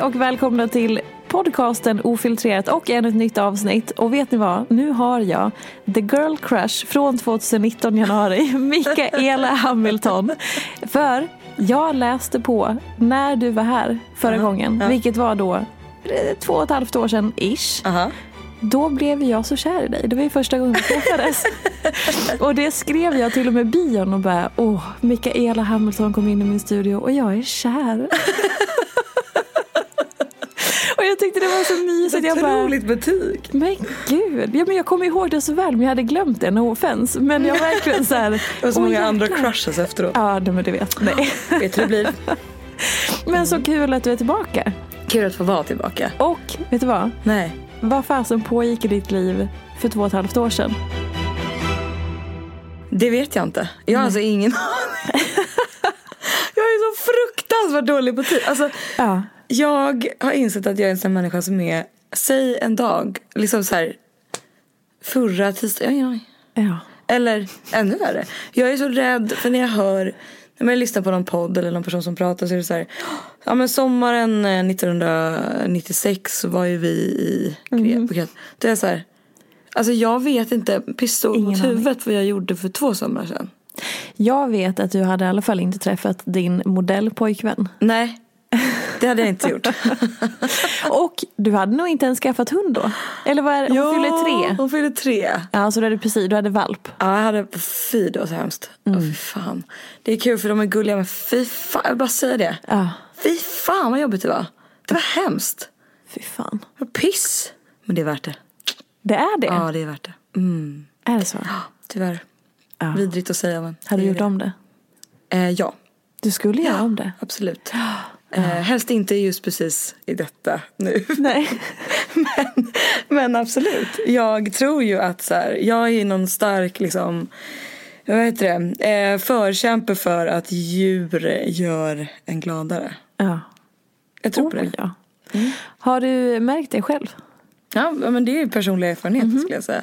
Hej och välkomna till podcasten Ofiltrerat och ännu ett nytt avsnitt. Och vet ni vad? Nu har jag The Girl Crush från 2019 januari, Mikaela Hamilton. För jag läste på när du var här förra Ja, gången, ja. vilket var då eh, två och ett halvt år sedan ish. Aha. Då blev jag så kär i dig. Det var ju första gången vi träffades. och det skrev jag till och med bion och bara, åh, Mikaela Hamilton kom in i min studio och jag är kär. och jag tyckte det var så mysigt. Jag bara, Otroligt betyg. men gud, ja, men jag kommer ihåg det så väl men jag hade glömt det, no offense. Men jag verkligen så här. Det var så många andra crushes efteråt. Ja, nej, men du vet. Nej. Vet hur det blir? Men så kul att du är tillbaka. Kul att få vara tillbaka. Och vet du vad? Nej. Vad fasen pågick i ditt liv för två och ett halvt år sedan? Det vet jag inte. Jag har alltså ingen aning. Jag är så fruktansvärt dålig på tid. Alltså, Ja. Jag har insett att jag är en sån människa som är, säg en dag, liksom så här förra tisdag, jag har ingen aning. Ja. Eller ännu värre. Jag är så rädd för när jag hör när jag lyssnar på någon podd eller någon person som pratar så är det så här. Ja men sommaren eh, 1996 så var ju vi i Mm. Grekland. Det är så här. Alltså jag vet inte pistol mot huvudet vad jag gjorde för två somrar sedan. Jag vet att du hade i alla fall inte träffat din modellpojkvän. Nej. Det hade jag inte gjort. Och du hade nog inte ens skaffat hund då? Eller vad är det? Hon fyller tre. Hon fyller tre. Ja, så du hade precis, du hade valp. Ja, jag hade, fy det var så hemskt. Mm. fy fan. Det är kul för de är gulliga men fy fan, jag vill bara säga det. Ja, Fy fan vad jobbigt det var. Det var hemskt. fy fan. Piss. Men det är värt det. Det är det? Ja, det är värt det. Mm. Är det så? Tyvärr. Ja. Vidrigt att säga men. Hade du gjort det. om det? Eh, ja. Du skulle göra om det? Absolut. Eh, helst inte just precis i detta nu. Nej. men, men absolut. Jag tror ju att så här, jag är någon stark liksom vad heter det? Eh, förkämpe för att djur gör en gladare. Ja. Jag tror på Oh, det. ja. Har du märkt det själv? Ja, men det är ju personlig erfarenhet skulle jag säga.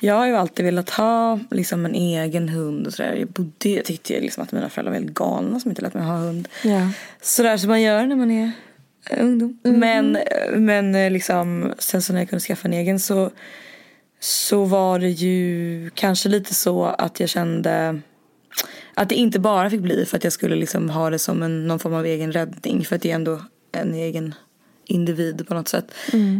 Jag har ju alltid velat ha liksom en egen hund och sådär. Jag bodde, jag tyckte ju liksom att mina föräldrar var helt galna som inte lät mig ha hund. Ja. Sådär som man gör när man är eh, ungdom. Men, men eh, liksom sen så när jag kunde skaffa en egen så så var det ju kanske lite så att jag kände att det inte bara fick bli för att jag skulle liksom ha det som en, någon form av egen räddning. För att det är ändå en egen individ på något sätt.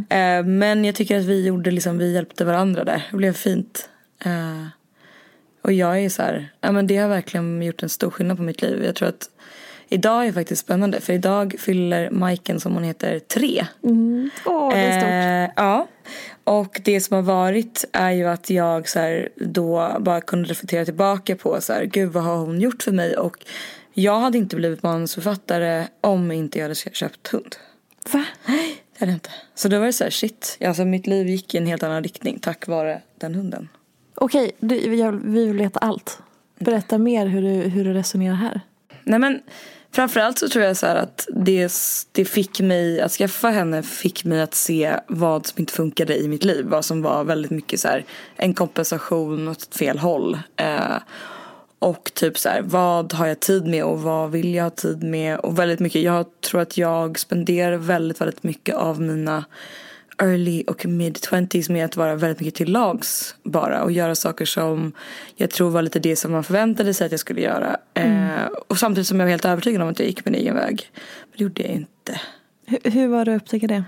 Eh, men jag tycker att vi gjorde liksom, vi hjälpte varandra där. Det blev fint. Eh, och jag är så här, ja men det har verkligen gjort en stor skillnad på mitt liv. Jag tror att idag är faktiskt spännande. För idag fyller Majken som hon heter tre. Åh, det är stort. Eh, ja. Och det som har varit är ju att jag så här, då bara kunde reflektera tillbaka på så här, gud vad har hon gjort för mig? Och jag hade inte blivit manusförfattare om inte jag hade köpt hund. Va? Nej, det hade jag inte. Så då var det så här, shit. Alltså mitt liv gick i en helt annan riktning tack vare den hunden. Okej, du, jag, vi vill veta allt. Berätta mer hur du, hur du resonerar här. Nej men framförallt så tror jag så att det, det fick mig, att skaffa henne fick mig att se vad som inte funkade i mitt liv. Vad som var väldigt mycket så här en kompensation åt fel håll. Eh, och typ så här, vad har jag tid med och vad vill jag ha tid med? Och väldigt mycket, jag tror att jag spenderar väldigt, väldigt mycket av mina early och mid 20s med att vara väldigt mycket till lags bara och göra saker som jag tror var lite det som man förväntade sig att jag skulle göra. Mm. Eh, och samtidigt som jag var helt övertygad om att jag gick min egen väg. Men det gjorde jag inte. Hur, hur var det att upptäcka det?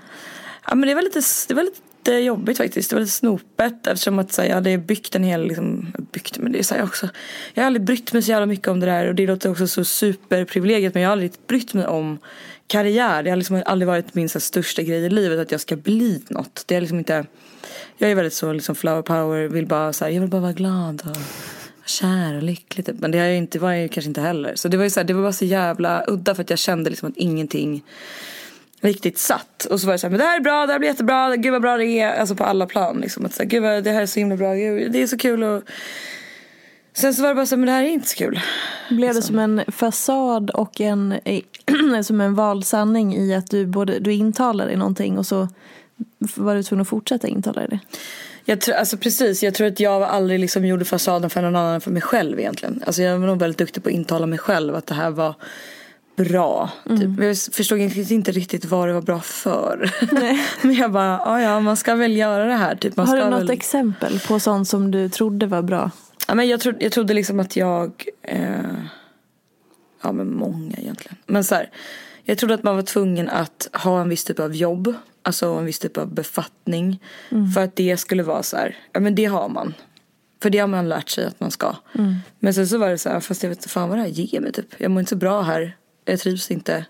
Ja men det var lite, det var lite jobbigt faktiskt. Det var lite snopet eftersom att så, jag hade byggt en hel, liksom, byggt men det är så här, också. Jag har aldrig brytt mig så jävla mycket om det där och det låter också så superprivilegiet men jag har aldrig brytt mig om karriär. Det har liksom aldrig varit min så största grej i livet att jag ska bli något. Det är liksom inte, jag är väldigt så liksom flower power, vill bara så här, jag vill bara vara glad och kär och lycklig typ. Men det har jag inte, var jag kanske inte heller. Så det var ju så här, det var bara så jävla udda för att jag kände liksom att ingenting riktigt satt. Och så var det så här, men det här är bra, det här blir jättebra, gud vad bra det är. Alltså på alla plan liksom. Att så här, gud vad, det här är så himla bra, gud, det är så kul och Sen så var det bara så men det här är inte så kul. Blev det liksom. som en fasad och en, som en vald sanning i att du, både, du intalar dig någonting och så var du tvungen att fortsätta intala dig det? Jag tror, alltså precis, jag tror att jag aldrig liksom gjorde fasaden för någon annan än för mig själv egentligen. Alltså jag var nog väldigt duktig på att intala mig själv att det här var bra. Typ. Mm. Jag förstod inte riktigt vad det var bra för. Men jag bara, ja ja man ska väl göra det här. Typ. Man Har du något väl... exempel på sånt som du trodde var bra? Ja, men jag, trodde, jag trodde liksom att jag, eh, ja men många egentligen. Men så här, jag trodde att man var tvungen att ha en viss typ av jobb. Alltså en viss typ av befattning. Mm. För att det skulle vara så här, ja men det har man. För det har man lärt sig att man ska. Mm. Men sen så var det så här, fast jag vet inte fan vad det här ger mig typ. Jag mår inte så bra här. Jag trivs inte.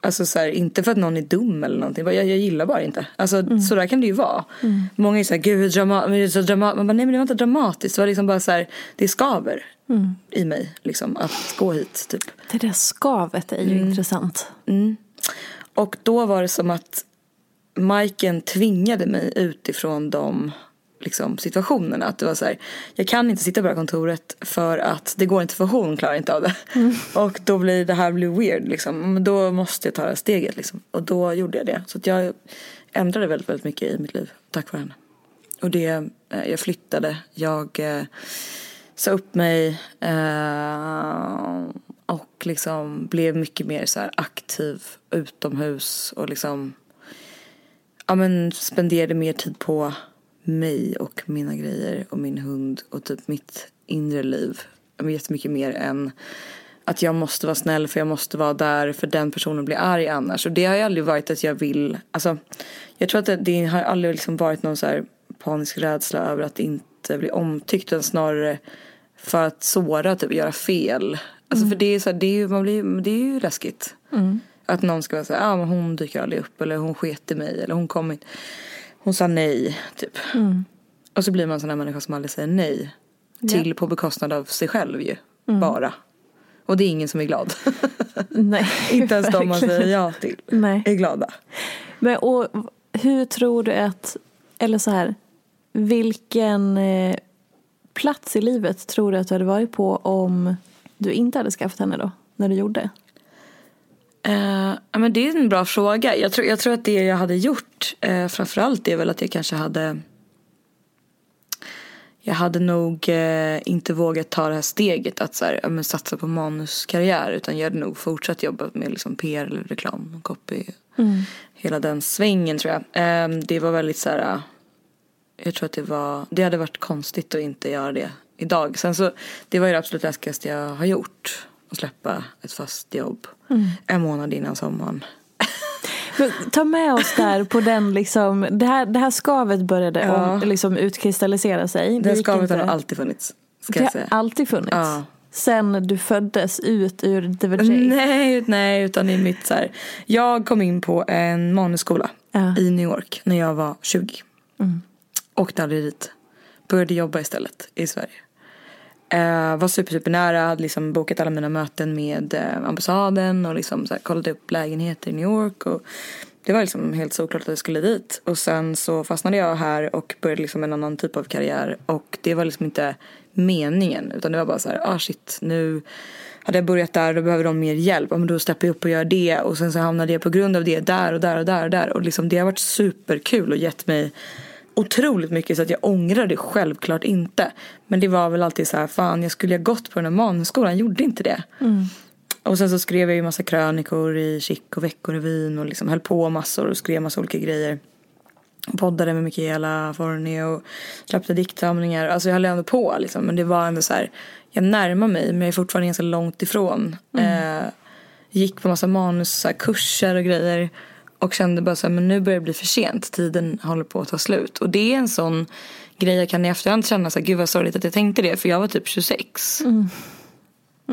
Alltså så här, inte för att någon är dum eller någonting. Jag, jag gillar bara inte. Alltså mm. så där kan det ju vara. Mm. Många är så här, gud drama, men det är så dramatiskt. Man bara, nej men det var inte dramatiskt. Det var liksom bara så här, det skaver mm. i mig liksom att gå hit typ. Det där skavet är ju mm. intressant. Mm. Och då var det som att Majken tvingade mig utifrån de liksom, situationerna. Att det var så här, jag kan inte sitta på det här kontoret för att det går inte för hon klarar inte av det. Mm. Och då blir det här blir weird liksom. Men då måste jag ta det här steget liksom. Och då gjorde jag det. Så att jag ändrade väldigt, väldigt mycket i mitt liv tack vare henne. Och det, eh, jag flyttade, jag eh, sa upp mig eh, och liksom blev mycket mer så här aktiv utomhus och liksom ja men spenderade mer tid på mig och mina grejer och min hund och typ mitt inre liv. Jättemycket mer än att jag måste vara snäll för jag måste vara där för den personen blir arg annars. Och det har ju aldrig varit att jag vill, alltså jag tror att det, det har aldrig liksom varit någon så här panisk rädsla över att inte bli omtyckt utan snarare för att såra, typ göra fel. Alltså mm. för det är så här, det är ju, man blir, det är ju läskigt. Mm. Att någon ska vara så här, ah, men hon dyker aldrig upp eller hon sket i mig eller hon kom inte hon sa nej, typ. Mm. Och så blir man en sån här människa som aldrig säger nej. Till ja. på bekostnad av sig själv ju. Mm. Bara. Och det är ingen som är glad. Nej, Inte ens de man säger ja till Nej. är glada. Men och hur tror du att, eller så här, vilken eh, plats i livet tror du att du hade varit på om du inte hade skaffat henne då? När du gjorde? Uh, men det är en bra fråga. Jag tror, jag tror att det jag hade gjort uh, framförallt är väl att jag kanske hade jag hade nog uh, inte vågat ta det här steget att så här, ja, men satsa på manuskarriär utan jag hade nog fortsatt jobba med liksom PR eller reklam och copy. Mm. Hela den svängen tror jag. Uh, det var väldigt så här, jag tror att det var, det hade varit konstigt att inte göra det idag. Sen så, det var ju det absolut läskigaste jag har gjort och släppa ett fast jobb mm. en månad innan sommaren. Ta med oss där på den liksom, det här, det här skavet började ja. om, liksom utkristallisera sig. Det, det skavet har alltid funnits. Ska det har alltid funnits? Ja. Sen du föddes ut ur the Nej, nej, utan i mitt så här, Jag kom in på en manusskola ja. i New York när jag var 20. Mm. Åkte aldrig dit. Började jobba istället i Sverige. Uh, var super, super nära, hade liksom bokat alla mina möten med uh, ambassaden och liksom så här, kollade upp lägenheter i New York. Och det var liksom helt såklart att jag skulle dit. Och sen så fastnade jag här och började liksom en annan typ av karriär. Och det var liksom inte meningen. Utan det var bara så här, ah shit nu hade jag börjat där då behöver de mer hjälp. Ja, men då steppar jag upp och gör det. Och sen så hamnade jag på grund av det där och där och där och där. Och liksom det har varit superkul och gett mig otroligt mycket så att jag ångrar det självklart inte. Men det var väl alltid så här, fan jag skulle ha gått på den här manusskolan, gjorde inte det. Mm. Och sen så skrev jag ju massa krönikor i Chic och Veckorevyn och liksom höll på massor och skrev massa olika grejer. Poddade med Mikaela Forni och släppte diktsamlingar. Alltså jag höll ändå på liksom. Men det var ändå så här, jag närmar mig men jag är fortfarande ganska långt ifrån. Eh, gick på massa manuskurser och grejer. Och kände bara så här, men nu börjar det bli för sent. Tiden håller på att ta slut. Och det är en sån grej jag kan i efterhand känna så här, gud vad sorgligt att jag tänkte det. För jag var typ 26.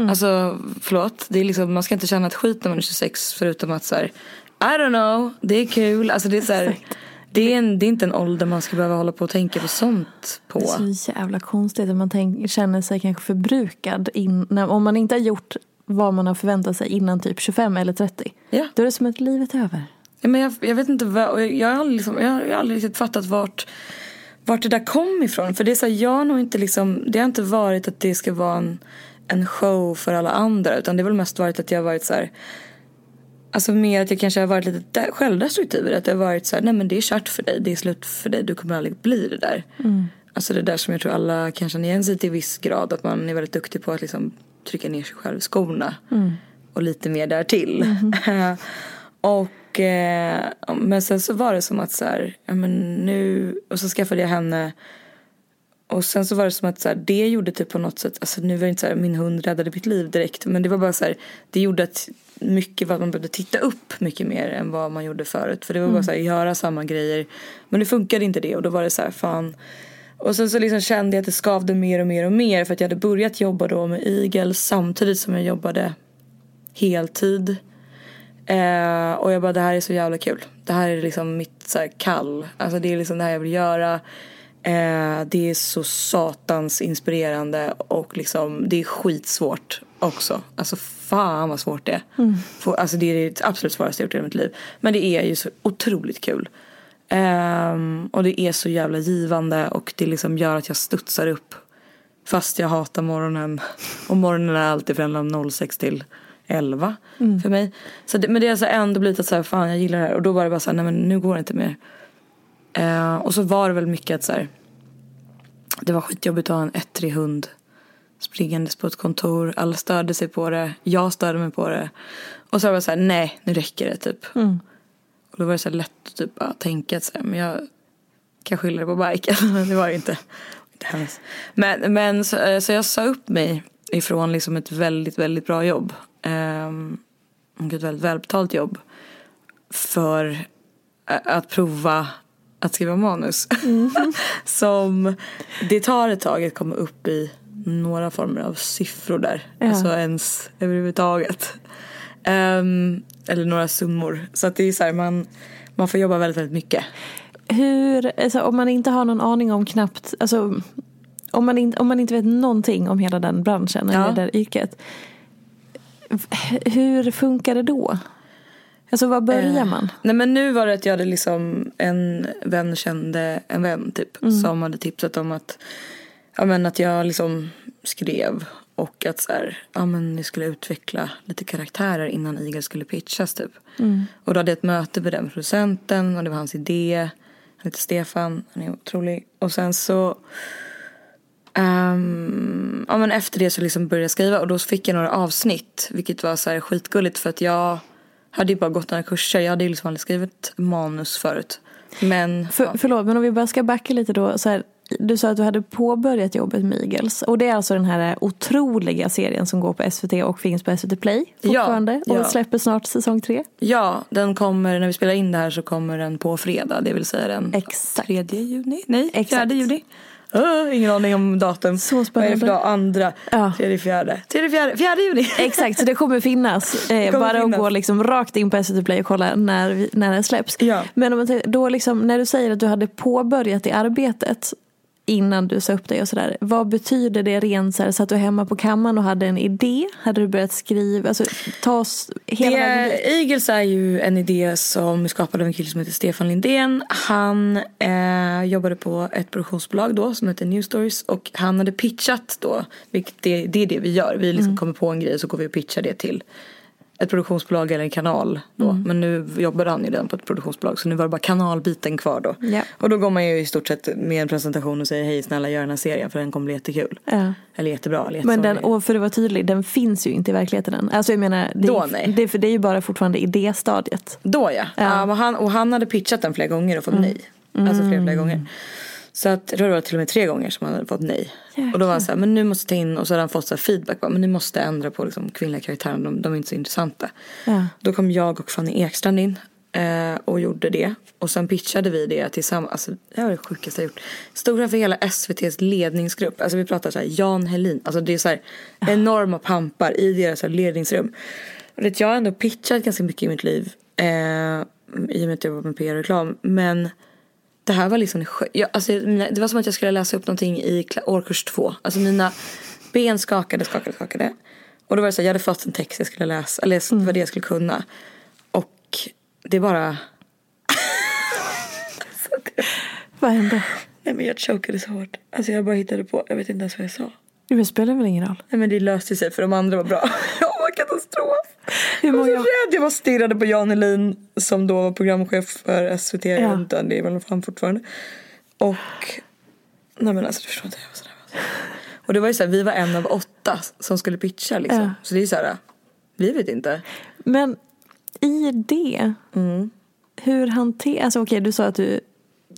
Alltså förlåt, det är liksom, man ska inte känna ett skit när man är 26 förutom att så här, I don't know, det är kul. Alltså det är så här, det är, en, det är inte en ålder man ska behöva hålla på och tänka på sånt på. Det är så jävla konstigt att man tänk, känner sig kanske förbrukad in, när, om man inte har gjort vad man har förväntat sig innan typ 25 eller 30. Ja. Då är det som att livet är över. Ja, men jag, jag vet inte vad, jag har aldrig, liksom, jag har jag har aldrig riktigt fattat vart, vart det där kom ifrån. För det är så här, jag har nog inte liksom, det har inte varit att det ska vara en, en show för alla andra. Utan det har väl mest varit att jag har varit så här, Alltså mer att jag kanske har varit lite de- självdestruktiv i det. Att det har varit så här, nej men det är kört för dig, det är slut för dig, du kommer aldrig bli det där. Alltså det där som jag tror alla kan känna igen sig till viss grad. Att man är väldigt duktig på att liksom trycka ner sig själv i skorna. Och lite mer därtill. och eh, men sen så var det som att så här, ja men nu, och så skaffade jag henne. Och sen så var det som att så här, det gjorde typ på något sätt, alltså nu var det inte så här, min hund räddade mitt liv direkt. Men det var bara så här, det gjorde att mycket var att man behövde titta upp mycket mer än vad man gjorde förut. För det var bara så här, göra samma grejer. Men det funkade inte det och då var det så här, fan. Och sen så liksom kände jag att det skavde mer och mer och mer för att jag hade börjat jobba då med Eagles samtidigt som jag jobbade heltid. Eh, och jag bara det här är så jävla kul. Det här är liksom mitt så här, kall. Alltså det är liksom det här jag vill göra. Eh, det är så satans inspirerande och liksom det är skitsvårt också. Alltså fan vad svårt det är. Få- alltså det är det absolut svåraste jag gjort i mitt liv. Men det är ju så otroligt kul. Ehm, och det är så jävla givande och det liksom gör att jag studsar upp. Fast jag hatar morgonen. Och morgonen är alltid från 06 till 11 för mig. Så det, men det har så ändå blivit att så här, fan jag gillar det här. Och då var det bara så här, nej men nu går det inte mer. Eh, och så var det väl mycket att så här, det var skitjobbigt att ha en ettrig hund springandes på ett kontor. Alla störde sig på det. Jag störde mig på det. Och så var det så här, nej nu räcker det typ. Och då var det så här lätt att typ bara tänka att så här, men jag kan skylla det på biken. Men det var det inte. Men, men så, eh, så jag sa upp mig ifrån liksom ett väldigt, väldigt bra jobb. Um, och ett väldigt välbetalt jobb. För att prova att skriva manus. Som det tar ett tag att komma upp i några former av siffror där. Ja. Alltså ens överhuvudtaget. Ehm, eller några summor. Så att det är så här, man, man får jobba väldigt, väldigt mycket. Hur, alltså, om man inte har någon aning om knappt, alltså, om, man in, om man inte vet någonting om hela den branschen Ja. eller det yrket. Hur funkar det då? Alltså var börjar Eh, man? Nej men nu var det att jag hade liksom en vän kände en vän typ. Som hade tipsat om att, ja men att jag liksom skrev. Och att så här, ja men jag skulle utveckla lite karaktärer innan Eagle skulle pitchas typ. Och då hade jag ett möte med den producenten och det var hans idé. Han heter Stefan, han är otrolig. Och sen så Ehm, ja men efter det så liksom började jag skriva och då fick jag några avsnitt. Vilket var så här skitgulligt för att jag hade ju bara gått några kurser. Jag hade ju liksom aldrig skrivit manus förut. Men För, Förlåt, men om vi bara ska backa lite då. Så här, du sa att du hade påbörjat jobbet med Eagles. Och det är alltså den här otroliga serien som går på SVT och finns på SVT Play fortfarande. ja. Och släpper snart säsong tre. ja, den kommer, när vi spelar in det här så kommer den på fredag. Det vill säga den Exakt. 3 juni? Nej, Exakt. 4 juni. Uh, ingen aning om datum. Så Vad är det spännande. för dag? Andra, Ja. tredje, fjärde. Tredje, fjärde, fjärde juni. Exakt, så det kommer finnas. Eh, kommer bara finnas. att gå liksom rakt in på SVT Play och kolla när, när den släpps. Ja. Men om man, då liksom, när du säger att du hade påbörjat det arbetet. Innan du sa upp dig och sådär. Vad betyder det rent så här, satt du hemma på kammaren och hade en idé? Hade du börjat skriva? Alltså ta oss hela. Det, Eagles är ju en idé som är skapad av en kille som heter Stefan Lindén. Han eh, jobbade på ett produktionsbolag då som heter New Stories och han hade pitchat då, vilket det, det är det vi gör. Vi liksom kommer på en grej och så går vi och pitchar det till ett produktionsbolag eller en kanal då. Men nu jobbade han ju redan på ett produktionsbolag så nu var det bara kanalbiten kvar då. Ja. Och då går man ju i stort sett med en presentation och säger hej snälla gör den här serien för den kommer bli jättekul. Ja. Eller jättebra eller Men den, och för att vara tydlig, den finns ju inte i verkligheten än. Alltså jag menar, det, Då, nej. det, för det är ju bara fortfarande idéstadiet. Då ja. ja. men han, och han hade pitchat den flera gånger och fått nej. Alltså flera, flera gånger. Så att, jag det var till och med tre gånger som han hade fått nej. Och då var han så här, men nu måste jag ta in, och så hade han fått så här feedback, bara, men ni måste ändra på liksom, kvinnliga karaktärer, de, de är inte så intressanta. Ja. Då kom jag och Fanny Ekstrand in eh, och gjorde det. Och sen pitchade vi det tillsammans, alltså det var det sjukaste jag gjort. Stora för hela SVTs ledningsgrupp, alltså vi pratar så här Jan Helin, alltså det är så här enorma pampar i deras här ledningsrum. Och det, jag har ändå pitchat ganska mycket i mitt liv, eh, i och med att jag var med PR och reklam, men det här var liksom, jag, alltså, mina- det var som att jag skulle läsa upp någonting i årskurs två. Alltså mina ben skakade, skakade, skakade. Och då var det så här, jag hade fått en text jag skulle läsa, eller det var det jag skulle kunna. Och det bara, Vad hände? nej men jag chokade så hårt. Alltså jag bara hittade på, jag vet inte ens vad jag sa. Det spelar väl ingen roll? Nej men det löste sig för de andra var bra. jag var katastrof. Hur Jag var så rädd, jag bara stirrade på Jan Helin som då var programchef för SVT. Ja. inte, det är väl han fortfarande. Och, nej men alltså du förstår inte, jag var så nervös. Och det var ju så här, vi var en av åtta som skulle pitcha liksom. Ja. Så det är så här, vi vet inte. Men i det, Mm. hur hanterar... Alltså okej, du sa att du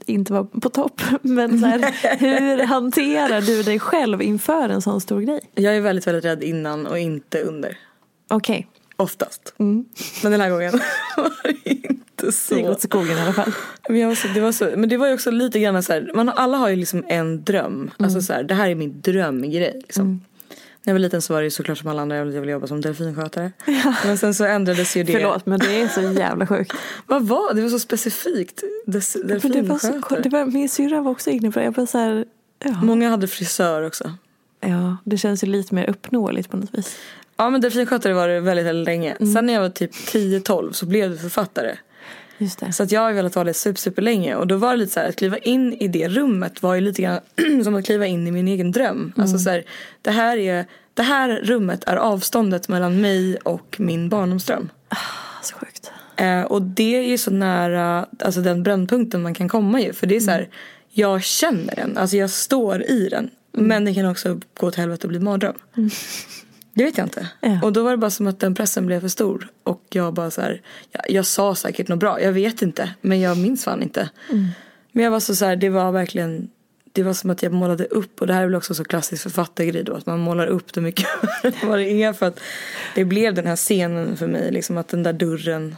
inte var på topp. Men här, hur hanterar du dig själv inför en sån stor grej? Jag är väldigt, väldigt rädd innan och inte under. Okej, Oftast. Men den här gången var det inte så. det gick åt skogen i alla fall. Men, jag var så, det var så, men det var ju också lite grann så här, man, alla har ju liksom en dröm. Alltså så här, det här är min drömgrej. Liksom. När jag var liten så var det ju såklart som alla andra, jag ville- jobba som delfinskötare. Men sen så ändrades ju det. Förlåt, men det är så jävla sjukt. Vad var det? Var så specifikt. Des, För det var så, delfinskötare. det var, min syrra var också inne på det. Jag bara så här, ja. Många hade frisör också. ja, det känns ju lite mer uppnåeligt på något vis. Ja men delfinskötare var det väldigt, väldigt länge. Mm. Sen när jag var typ 10-12 så blev du författare. Just det. Så att jag har velat vara det super, super länge och då var det lite så här att kliva in i det rummet var ju lite grann som att kliva in i min egen dröm. Mm. Alltså så här, det här är, det här rummet är avståndet mellan mig och min barndomsdröm. Så sjukt. Eh, och det är ju så nära, alltså den brännpunkten man kan komma ju. För det är så här, Mm. jag känner den, alltså jag står i den. Men det kan också gå till helvete och bli mardröm. Det vet jag inte. Ja. Och då var det bara som att den pressen blev för stor. Och jag bara så här, jag, jag sa säkert något bra, jag vet inte. Men jag minns fan inte. Men jag var så, så här, det var verkligen, det var som att jag målade upp. Och det här är väl också så klassisk författargrej då. Att man målar upp det mycket vad det är. För att det blev den här scenen för mig. Liksom att den där dörren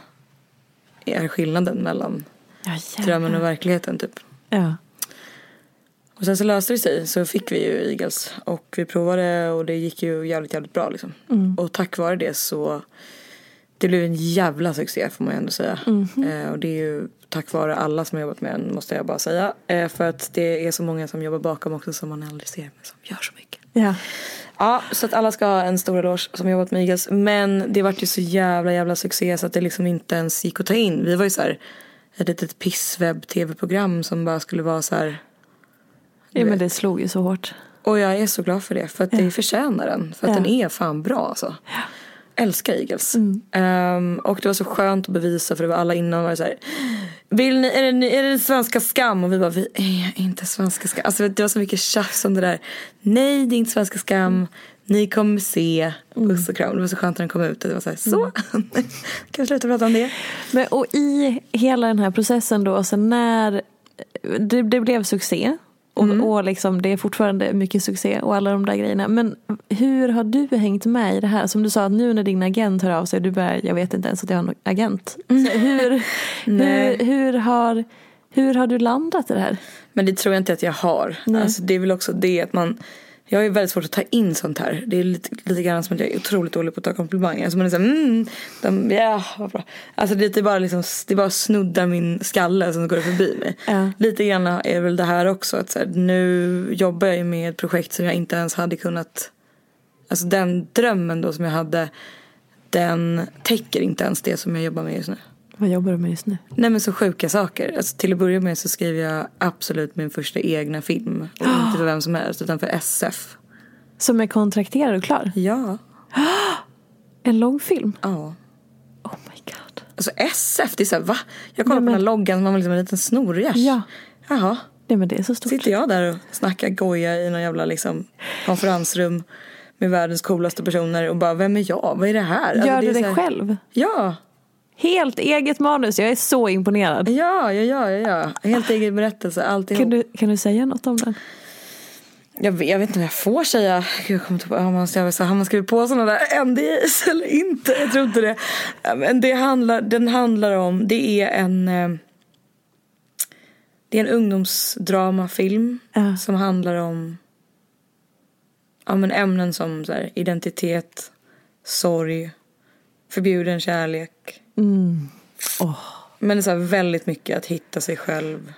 är skillnaden mellan Ja, drömmen och verkligheten typ. Ja. Och sen så löste det sig så fick vi ju Eagles och vi provade och det gick ju jävligt jävligt bra liksom. Och tack vare det så det blev en jävla succé får man ju ändå säga. Eh, och det är ju tack vare alla som har jobbat med den måste jag bara säga. Eh, för att det är så många som jobbar bakom också som man aldrig ser men som gör så mycket. ja. Ja, så att alla ska ha en stor eloge som jobbat med Eagles. Men det vart ju så jävla jävla succé så att det liksom inte ens gick att ta in. Vi var ju så här ett litet pisswebb-tv-program som bara skulle vara så här ja, men det slog ju så hårt. och jag är så glad för det. För att det förtjänar den. För att Ja. den är fan bra alltså. Älskar Eagles. Ehm, och det var så skönt att bevisa för det var alla innan var det så här. Vill ni, är, det, är det svenska skam? Och vi bara, vi är inte svenska skam. Alltså det var så mycket tjafs om det där. Nej det är inte svenska skam. Ni kommer se. Puss och kram. Det var så skönt när den kom ut. Det var så här, så. kan vi sluta prata om det? Men, och i hela den här processen då, så när det, det blev succé och, och liksom, det är fortfarande mycket succé och alla de där grejerna. Men hur har du hängt med i det här? Som du sa att nu när din agent hör av sig, du bara, jag vet inte ens att jag har någon agent. Så hur, Nej. hur, hur, har, hur har du landat i det här? Men det tror jag inte att jag har. Nej. Alltså, det är väl också det att man Jag är väldigt svårt att ta in sånt här. Det är lite, lite grann som att jag är otroligt dålig på att ta komplimanger. Alltså man är såhär, mm, de, ja, vad bra. Alltså det är bara liksom, det bara snuddar min skalle som går förbi mig. Ja. Lite grann är väl det här också. Att så här, nu jobbar jag ju med ett projekt som jag inte ens hade kunnat, alltså den drömmen då som jag hade, den täcker inte ens det som jag jobbar med just nu. Vad jobbar du med just nu? Nej men så sjuka saker. Alltså, till att börja med så skriver jag absolut min första egna film. Och inte för vem som helst utan för SF. Som är kontrakterad och klar? Ja. En lång film? Ja. Oh my god. Alltså SF, det är såhär va? Jag kollar Nej, på den här men- loggan som var liksom en liten snorgärs. Ja. Jaha. Nej men det är så stort. Sitter jag där och snackar goja i någon jävla liksom konferensrum med världens coolaste personer och bara vem är jag? Vad är det här? Alltså, Gör det är du det här- själv? Ja. Helt eget manus, jag är så imponerad. Ja, ja, ja, ja. Helt egen berättelse, alltihop. Kan du, kan du säga något om den? Jag vet, jag vet inte om jag får säga, Gud, jag kommer på, har man, så, har man skrivit på sådana där NDAs eller inte? Jag tror inte det. Men det handlar, den handlar om, det är en eh, Det är en ungdomsdramafilm Ja. som handlar om ja, men ämnen som så här, identitet, sorg, förbjuden kärlek. Men det är så väldigt mycket att hitta sig själv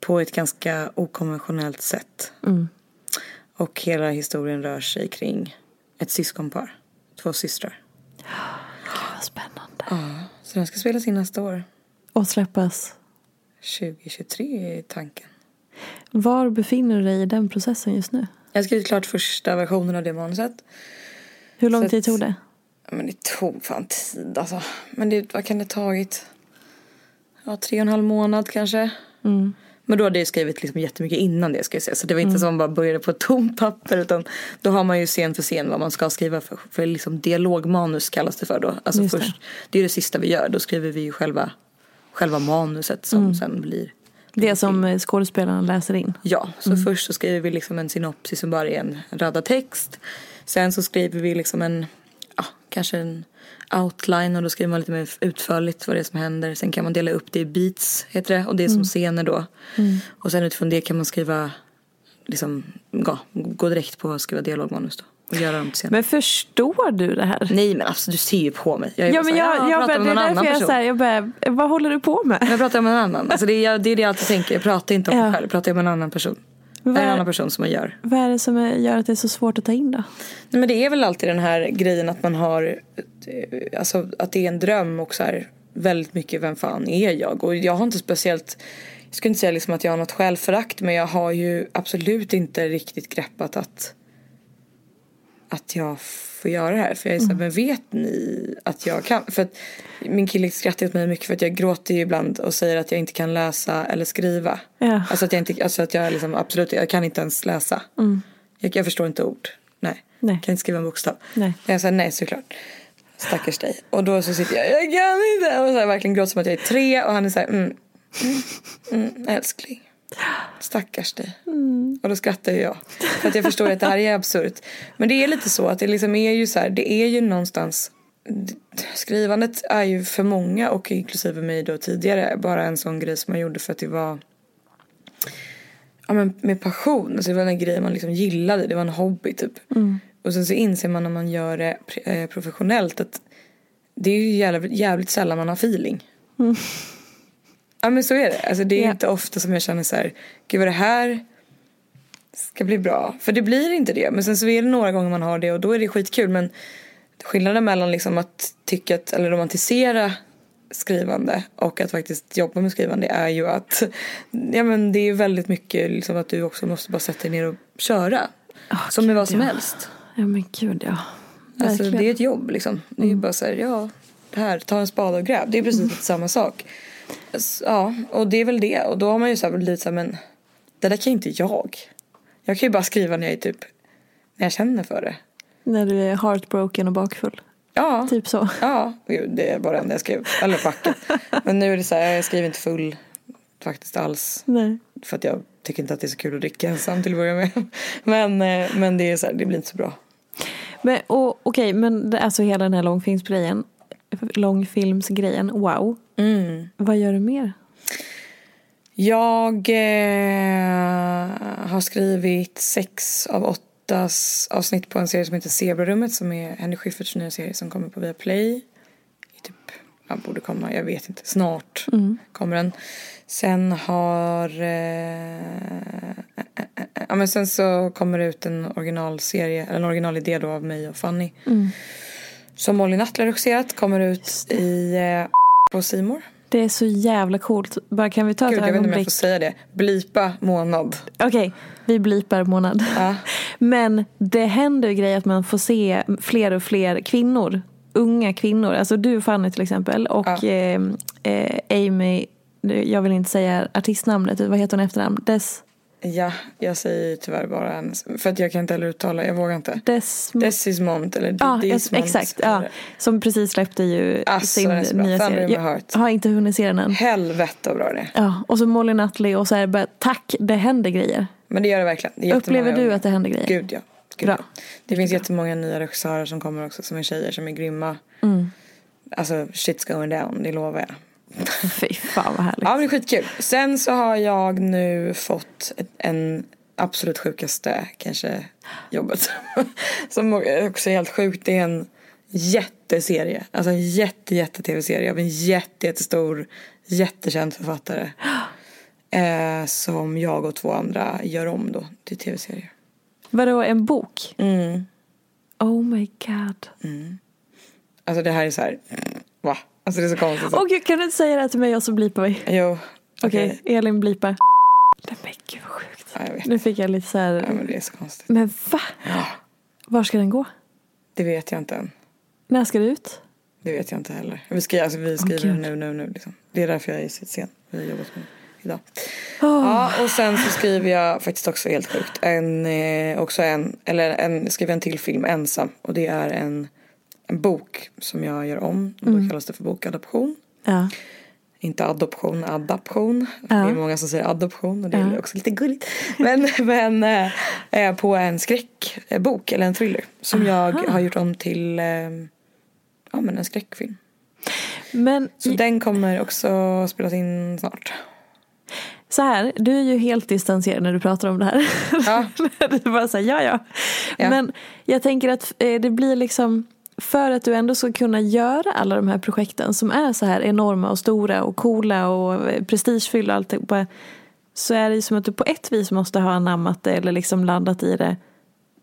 på ett ganska okonventionellt sätt. Och hela historien rör sig kring ett syskonpar. Två systrar. Vad spännande. Så den ska spelas in nästa år. Och släppas. 2023 är tanken. Var befinner du dig i den processen just nu? Jag har skrivit klart första versionen av det manuset. Hur lång Så tid tog det? Men det tog fan tid alltså. Men det, vad kan det tagit? Ja, tre och en halv månad kanske. Men då hade jag skrivit liksom jättemycket innan det ska jag säga. Så det var inte som att man bara började på ett tomt papper. Utan då har man ju scen för scen vad man ska skriva för. För liksom dialogmanus kallas det för då. Alltså Just det. först, det är det sista vi gör. Då skriver vi ju själva, själva manuset som sen blir. Det som eh, skådespelarna läser in. Ja, så först så skriver vi liksom en synopsis som bara är en radda text. Sen så skriver vi liksom en, ja, kanske en outline och då skriver man lite mer utförligt vad det är som händer. Sen kan man dela upp det i beats, heter det, och det är som scener då. Och sen utifrån det kan man skriva, liksom, ja, gå direkt på att skriva dialogmanus då. Men förstår du det här? Nej men alltså du ser ju på mig. Jag är Ja men så här, jag, jag, pratar med någon annan jag person. så här, jag bara, vad håller du på med? Jag pratar med en annan. Alltså det, är, det är det jag alltid tänker. Jag pratar inte om mig Ja. själv. Jag pratar med en annan person. Vad En är- annan person som man gör. Vad är det som är, gör att det är så svårt att ta in då? Nej, men det är väl alltid den här grejen att man har, alltså att det är en dröm och så här väldigt mycket vem fan är jag? Och jag har inte speciellt, jag skulle inte säga liksom att jag har något självförakt men jag har ju absolut inte riktigt greppat att att jag får göra det här. För jag är så här, men vet ni att jag kan? För att min kille skrattar åt mig mycket för att jag gråter ju ibland och säger att jag inte kan läsa eller skriva. Ja. Alltså att jag inte, alltså att jag liksom absolut, jag kan inte ens läsa. Jag, jag förstår inte ord. Nej. Nej. Kan inte skriva en bokstav. Nej. Jag sa nej såklart. Stackars dig. Och då så sitter jag, jag kan inte. Och så här, verkligen gråter som att jag är tre och han är så här, mm, mm, mm, älskling. Stackars dig. Och då skrattar ju jag. För att jag förstår att det här är absurt. Men det är lite så att det liksom är ju så här, det är ju någonstans Skrivandet är ju för många och inklusive mig då tidigare bara en sån grej som man gjorde för att det var ja, men med passion. Alltså det var en grej man liksom gillade. Det var en hobby typ. Och sen så inser man när man gör det eh, professionellt att det är ju jävligt, jävligt sällan man har feeling. Ja men så är det. Alltså det är Ja. inte ofta som jag känner så här, gud vad det här ska bli bra. För det blir inte det. Men sen så är det några gånger man har det och då är det skitkul. Men skillnaden mellan liksom att tycka att, eller romantisera skrivande och att faktiskt jobba med skrivande är ju att ja, men det är väldigt mycket liksom att du också måste bara sätta dig ner och köra. som med vad som ja. helst. Ja men gud ja. Alltså, det är ett jobb liksom. Det är ju bara så här, ja, här, ta en spade och gräv. Det är precis lite samma sak. Ja, och det är väl det. Och då har man ju så här blivit så här, men det där kan ju inte jag. Jag kan ju bara skriva när jag är typ, när jag känner för det. När du är heartbroken och bakfull. Ja, Typ så. ja, det är bara det enda jag skrev. Eller packet. Men nu är det så här, jag skriver inte full faktiskt alls. Nej. För att jag tycker inte att det är så kul att dricka ensam till att börja med. Men, eh, men det är så här, det blir inte så bra. Men och, okej, men det, alltså hela den här långfilmsgrejen. Långfilmsgrejen, wow. Mm. Vad gör du mer? Jag eh, har skrivit sex av åtta avsnitt på en serie som heter Zebrarummet som är Henry Schyfferts nya serie som kommer på Viaplay. Typ, ja, borde komma, jag vet inte, snart kommer den. Sen har, eh, eh, eh, eh, ja men sen så kommer det ut en originalserie, eller en originalidé då av mig och Fanny. Som Molly Nuttler regisserat, kommer ut i, eh, på Simor. Det är så jävla coolt. Bara kan vi ta Gud, ett jag vet inte om jag ögonblick? får säga det. Blipa månad. Okej, vi blipar månad. Ja. Men det händer ju grejer att man får se fler och fler kvinnor. Unga kvinnor. Alltså du Fanny till exempel. Och Ja. eh, eh, Amy, jag vill inte säga artistnamnet. Vad heter hon efternamn? Des... Ja, jag säger tyvärr bara hennes. För att jag kan inte heller uttala, jag vågar inte. Des... Desismont eller Ja, Desmont. exakt. Ja. Som precis släppte ju Alltså, sin bra. nya serie. heart. Jag har inte hunnit se den än. Helvete vad bra det är. Ja, och så Molly Nutley och så är det bara tack, det händer grejer. Men det gör det verkligen. Det Upplever du att det händer grejer? Gud ja. Gud, Bra. ja. Det finns jättemånga nya regissörer som kommer också som är tjejer som är grymma. Mm. Alltså shit's going down, det lovar jag. Fy fan vad härligt. Ja men det är skitkul. Sen så har jag nu fått en absolut sjukaste kanske jobbet. Som också är helt sjukt. Det är en jätteserie. Alltså en jätte jätte tv-serie av en jätte jättestor jättekänd författare. Eh, som jag och två andra gör om då till tv-serier. Vadå, en bok? Mm. Oh my god. Alltså det här är så här. Va? Alltså det är så konstigt. Åh gud, kan du inte säga det här till mig och så blipar vi? Jo. Okej, Elin blipar. Men gud vad sjukt. Ja, jag vet. Nu fick jag lite så här. Ja men det är så konstigt. Men va? Var ska den gå? Det vet jag inte än. När ska det ut? Det vet jag inte heller. Vi, ska, alltså, vi skriver gud. nu, nu, nu. Liksom. Det är därför jag är så sen. Vi har jobbat med idag. Åh. Ja, och sen så skriver jag faktiskt också helt sjukt. En, eh, också en, eller en, skriver en till film ensam. Och det är en, en bok som jag gör om. Och då kallas det för bokadoption. Ja. Inte adoption, adaption. Ja. Det är många som säger adoption och det Ja. är också lite gulligt. Men, men eh, eh, på en skräckbok eller en thriller. Som jag har gjort om till eh, ja, men en skräckfilm. Men Så den kommer också spelas in snart. så här, du är ju helt distanserad när du pratar om det här. Ja. du bara säger ja, ja Ja. Men jag tänker att eh, det blir liksom för att du ändå ska kunna göra alla de här projekten som är så här enorma och stora och coola och eh, prestigefyllda och alltihopa. Eh, så är det ju som att du på ett vis måste ha anammat det eller liksom landat i det.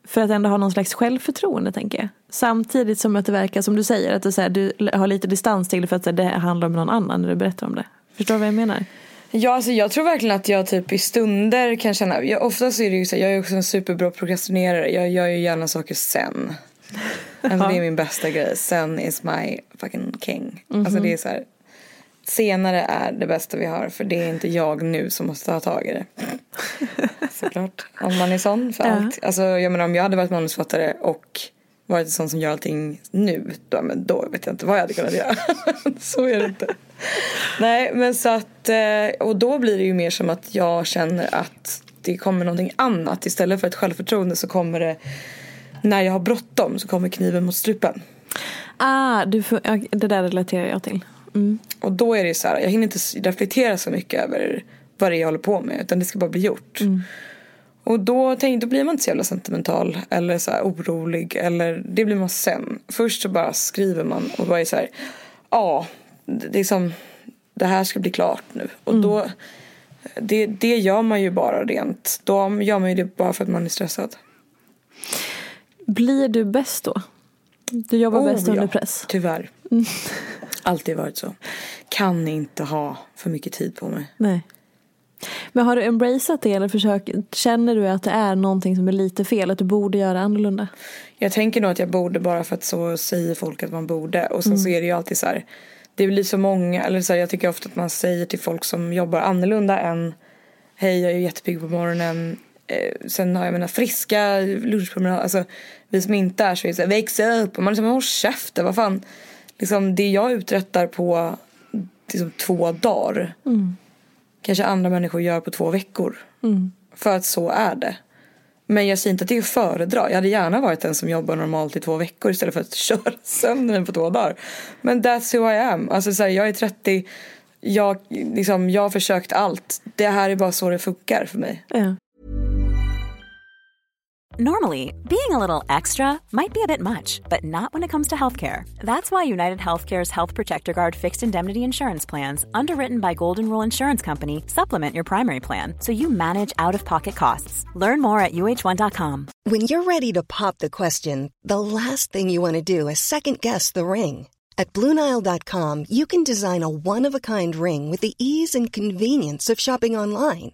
För att ändå ha någon slags självförtroende tänker jag. Samtidigt som att det verkar som du säger att du, så här, du har lite distans till det för att här, det handlar om någon annan när du berättar om det. Förstår du vad jag menar? Ja, alltså jag tror verkligen att jag typ i stunder kan känna, jag, ofta så är det ju så, här jag är också en superbra prokrastinerare, jag gör ju gärna saker sen. Alltså det är min bästa grej, sen is my fucking king. Alltså det är så här, senare är det bästa vi har för det är inte jag nu som måste ta tag i det. Såklart, om man är sån för Ja. allt. Alltså jag menar om jag hade varit manusförfattare och varit en sån som gör allting nu, då, men då vet jag inte vad jag hade kunnat göra. så är det inte. Nej, men så att, eh, och då blir det ju mer som att jag känner att det kommer någonting annat. Istället för ett självförtroende så kommer det, när jag har bråttom så kommer kniven mot strupen. Ah, du det där relaterar jag till. Mm. Och då är det så här, jag hinner inte reflektera så mycket över vad det är jag håller på med utan det ska bara bli gjort. Och då, tänk, då blir man inte så jävla sentimental eller så här orolig eller det blir man sen. Först så bara skriver man och bara är så här, ja, det är som, det här ska bli klart nu. Och då, det, det gör man ju bara rent, då gör man ju det bara för att man är stressad. Blir du bäst då? Du jobbar bäst Oh, under ja, press? Tyvärr. Alltid varit så. Kan inte ha för mycket tid på mig. Nej. Men har du embraceat det eller försök, känner du att det är någonting som är lite fel? Att du borde göra annorlunda? Jag tänker nog att jag borde bara för att så säger folk att man borde. Och sen så är det ju alltid så här. Det blir så många, eller så här, jag tycker ofta att man säger till folk som jobbar annorlunda än Hej jag är jättepigg på morgonen. Eh, sen har jag mina friska lunchpromenader. Alltså vi som inte är så är det så här, väx upp. Och man men håll käften, vad fan. Liksom det jag uträttar på liksom, två dagar. Kanske andra människor gör på två veckor. För att så är det. Men jag säger inte att det är att föredra. Jag hade gärna varit den som jobbar normalt i två veckor istället för att köra sönder den på två dagar. Men that's who I am. Alltså så här, jag är 30 jag, liksom, jag har försökt allt. Det här är bara så det funkar för mig. Ja. Normally, being a little extra might be a bit much, but not when it comes to healthcare. That's why United Healthcare's Health Protector Guard fixed indemnity insurance plans, underwritten by Golden Rule Insurance Company, supplement your primary plan so you manage out of pocket costs. Learn more at uh1.com. When you're ready to pop the question, the last thing you want to do is second guess the ring. At Bluenile.com, you can design a one of a kind ring with the ease and convenience of shopping online.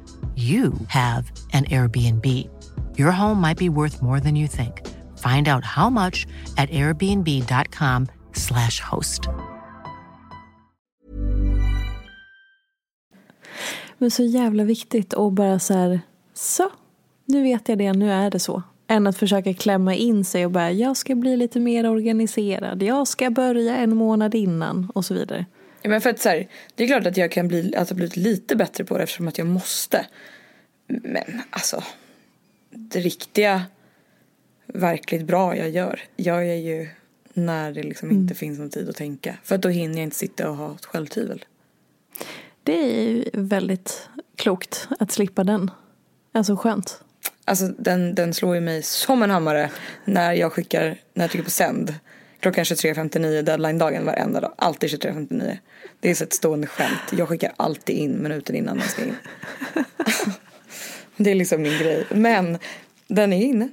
you have an Airbnb. Your home might be worth more than you think. Find out how much at airbnb.com/slash host. Men så jävla viktigt att bara så här, så, nu vet jag det, nu är det så. Än att försöka klämma in sig och bara, jag ska bli lite mer organiserad, jag ska börja en månad innan och så vidare. Ja, men för att så här, det är klart att jag kan bli, alltså, blivit lite bättre på det eftersom att jag måste. Men alltså, det riktiga, verkligt bra jag gör, gör jag ju när det liksom inte finns någon tid att tänka. För att då hinner jag inte sitta och ha ett självtvivel. Det är ju väldigt klokt att slippa den. Alltså skönt. Alltså den, den slår ju mig som en hammare när jag skickar, när jag trycker på sänd. Klockan 23.59 deadline-dagen varenda dag. Alltid 23.59. Det är så ett stående skämt. Jag skickar alltid in minuten innan den ska in. det är liksom min grej. Men den är inne.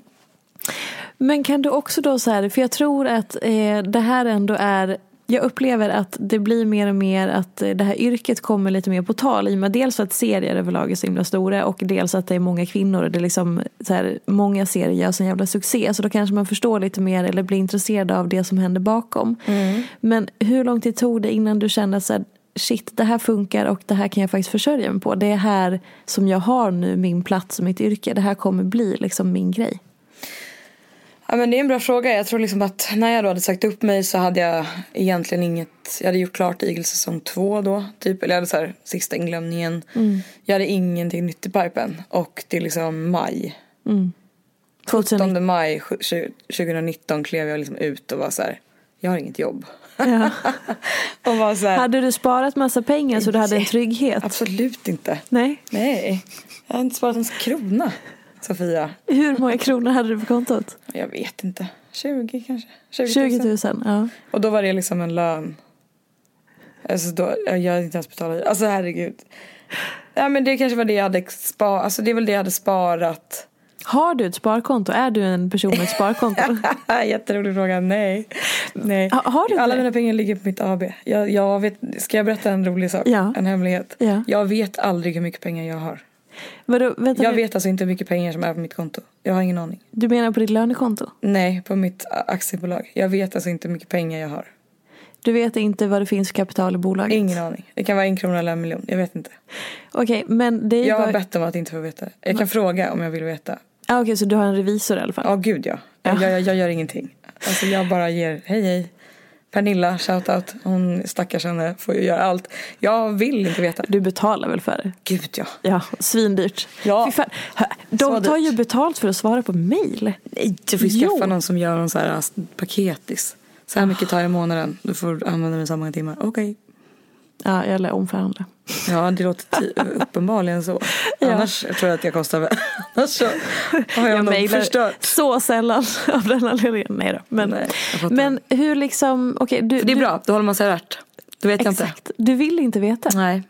Men kan du också då så här, för jag tror att eh, det här ändå är jag upplever att det blir mer och mer att eh, det här yrket kommer lite mer på tal i och med dels att serier överlag är så himla stora och dels att det är många kvinnor och det är liksom så här, många serier gör sån jävla succé så då kanske man förstår lite mer eller blir intresserad av det som händer bakom. Men hur lång tid tog det innan du kände att shit det här funkar och det här kan jag faktiskt försörja mig på. Det är här som jag har nu min plats och mitt yrke. Det här kommer bli liksom min grej. Ja men det är en bra fråga. Jag tror liksom att när jag då hade sagt upp mig så hade jag egentligen inget. Jag hade gjort klart Eagles säsong två då. Typ. Eller jag hade så här sista inglömningen. Jag hade ingenting nytt i pipen. Och det är liksom maj. 17 maj 2019 klev jag liksom ut och var så här. Jag har inget jobb. Ja. och var så här, Hade du sparat massa pengar så du hade en trygghet? Absolut inte. Nej. Nej. Jag har inte sparat en krona. Sofia. Hur många kronor hade du på kontot? Jag vet inte. 20 kanske. 20 20 000. Ja. Och då var det liksom en lön. Alltså då, jag hade inte ens betalat. Alltså herregud. Ja men det kanske var det jag hade sparat. Alltså det är väl det jag hade sparat. Har du ett sparkonto? Är du en person med ett sparkonto? Jätterolig fråga. Nej. Nej. Ha- har du Alla det? mina pengar ligger på mitt AB. Jag, jag vet, ska jag berätta en rolig sak? Ja. En hemlighet? Ja. Jag vet aldrig hur mycket pengar jag har. Vadå, vänta Jag nu. vet alltså inte hur mycket pengar som är på mitt konto. Jag har ingen aning. Du menar på ditt lönekonto? Nej, på mitt aktiebolag. Jag vet alltså inte hur mycket pengar jag har. Du vet inte vad det finns för kapital i bolaget? Ingen aning. Det kan vara en krona eller en miljon. Jag vet inte. Okej, men det är Jag har bara... bett om att inte få veta. Jag kan fråga om jag vill veta. Ah, Okej, så du har en revisor i alla fall? Ja, gud ja. Jag, jag, jag gör ingenting. Alltså jag bara ger, hej hej. Pernilla, shoutout. Hon stackars henne får ju göra allt. Jag vill inte veta. Du betalar väl för det? Gud ja. Ja, svindyrt. Ja. De tar ju betalt för att svara på mail. Nej, du får skaffa någon som gör någon så här ast- paketis. Så här mycket tar jag i månaden. Du får använda den så många timmar. Okej. Ja, eller omförhandla. Ja, det låter uppenbarligen så. Ja. Annars tror jag att jag kostar väl. Annars så har jag, Jag nog förstört. så sällan av den anledningen. Nej då. Men, Nej, men hur liksom, du. Det är du, bra, då håller man sig alert. Då vet jag inte. Exakt. Du vill inte veta. Nej.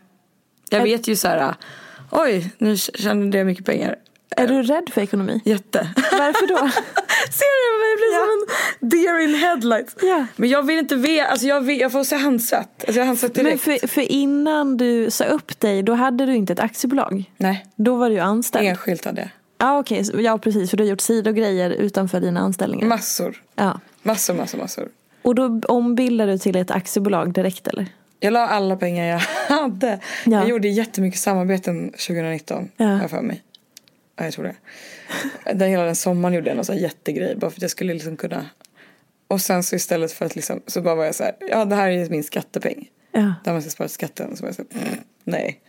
Jag vet ju så här. Oj, nu känner jag mycket pengar. Är du rädd för ekonomi? Jätte. Varför då? Ser du? Jag blir som en deer in headlights. Ja. Men jag vill inte veta, alltså jag, vill, jag får se handsvett. Alltså jag handsvett Men direkt. för, för innan du sa upp dig, då hade du inte ett aktiebolag. Nej, Då var du ju anställd. enskilt hade jag. Ja okej, så- ja precis för du har gjort sidogrejer utanför dina anställningar. Massor. ja. Massor, massor, massor. Och då ombildade du till ett aktiebolag direkt eller? Jag la alla pengar jag hade. Ja. Jag gjorde jättemycket samarbeten 2019. Ja. För mig. Ja, jag tror det. Den hela den sommaren gjorde jag någon sån jättegrej. Bara för att jag skulle liksom kunna. Och sen så istället för att liksom. Så bara var jag så här. Ja det här är min skattepeng. Ja. Där man ska spara skatten. Så var jag så här, "Mm, nej.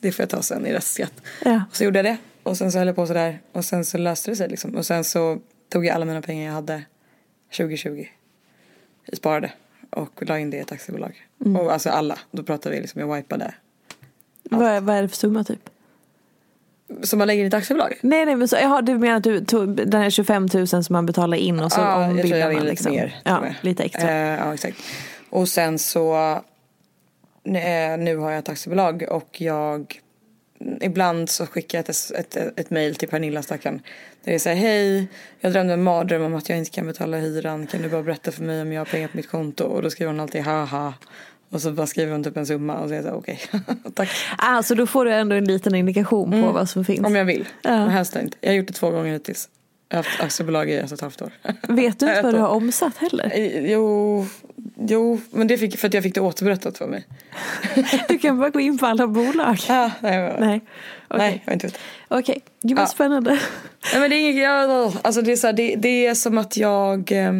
Det får jag ta sen i restskatt. Ja. Och så gjorde jag det. Och sen så höll jag på sådär. Och sen så löste det sig liksom. Och sen så tog jag alla mina pengar jag hade 2020. Jag sparade. Och la in det i ett aktiebolag. Och alltså alla. Då pratar vi liksom, jag wipade. Vad, är- vad är det för summa typ? Som man lägger i ett aktiebolag? Nej nej men så, jaha, du menar att du tog den här 25 000 som man betalar in och så Ja, jag tror ombildar jag man vill lite liksom. mer. Ja, tror jag. lite extra. Eh, ja, exakt. Och sen så eh, nu har jag ett aktiebolag och jag ibland så skickar jag ett, ett, ett, ett mail till Pernilla stackaren. Där det säger hej, jag drömde en mardröm om att jag inte kan betala hyran. Kan du bara berätta för mig om jag har pengar på mitt konto? Och då skriver hon alltid haha. Och så bara skriver hon typ en summa och så är jag så okej, tack. Alltså då får du ändå en liten indikation på vad som finns. Mm. Om jag vill, Ja. men helst inte. Jag har gjort det två gånger hittills. Jag har haft aktiebolag i ett och ett halvt år. Vet du inte vad du har omsatt heller? Eh, Jo, jo, men det fick för att jag fick det återberättat för mig. Du kan bara gå in på alla bolag. Ah, nej, nej. Nej. Okej, nej, jag har inte vet. Okej. gud vad Ja. spännande. Nej men det är inget, jag, alltså det är så här, det, det är som att jag eh,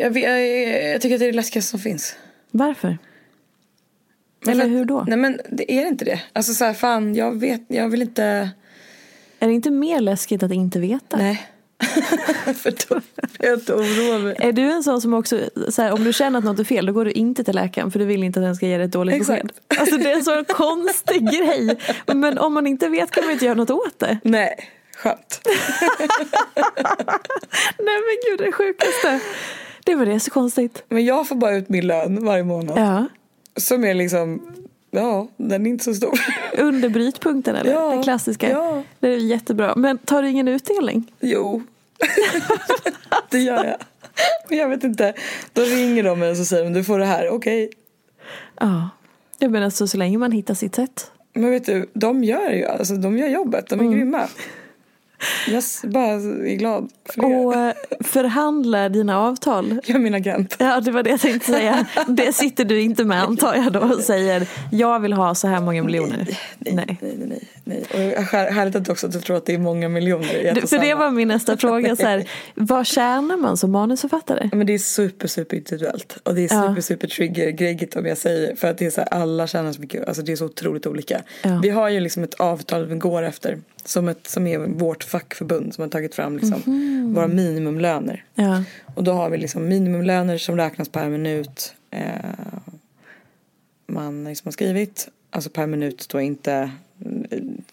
jag, vet- jag, jag tycker att det är det läskigaste som finns. Varför? Men Eller hur då? Nej men det är inte det. Alltså så här, fan jag vet, jag vill inte, Är det inte mer läskigt att inte veta? nej. för då blir jag inte oroa mig. Är du en sån som också, så här, om du känner att något är fel då går du inte till läkaren för du vill inte att den ska ge dig ett dåligt Exakt. besked. Alltså det är en så konstig grej. Men om man inte vet kan man inte göra något åt det. Nej, skönt. Nej men gud det sjukaste. Det var det så konstigt. Men jag får bara ut min lön varje månad. Ja. Som är liksom, ja den är inte så stor. Under brytpunkten eller? Ja, det klassiska. ja. Det är jättebra. Men tar du ingen utdelning? Jo, det gör jag. Men jag vet inte, då ringer de mig och så säger de du får det här, okej. Ja. Jag menar så, så länge man hittar sitt sätt. Men vet du, de gör ju, alltså de gör jobbet, de är grymma. Jag bara är glad för det. Och eh, förhandlar dina avtal. Jag är min agent. Ja det var det jag tänkte säga. Det sitter du inte med antar jag då och säger jag vill ha så här många miljoner. Nej, nej, nej. nej. Och här- härligt att också att du tror att det är många miljoner Du, och för det var min nästa fråga. Så här, vad tjänar man som manusförfattare? Men det är super, super individuellt. Och det är Ja. super, super trigger-grejigt om jag säger. För att det är så här, alla tjänar så mycket. Alltså det är så otroligt olika. Ja. Vi har ju liksom ett avtal vi går efter. Som, ett, som är vårt fackförbund som har tagit fram liksom Mhm. våra minimumlöner. Ja. Och då har vi liksom minimumlöner som räknas per minut. Eh, man liksom har skrivit. Alltså per minut då inte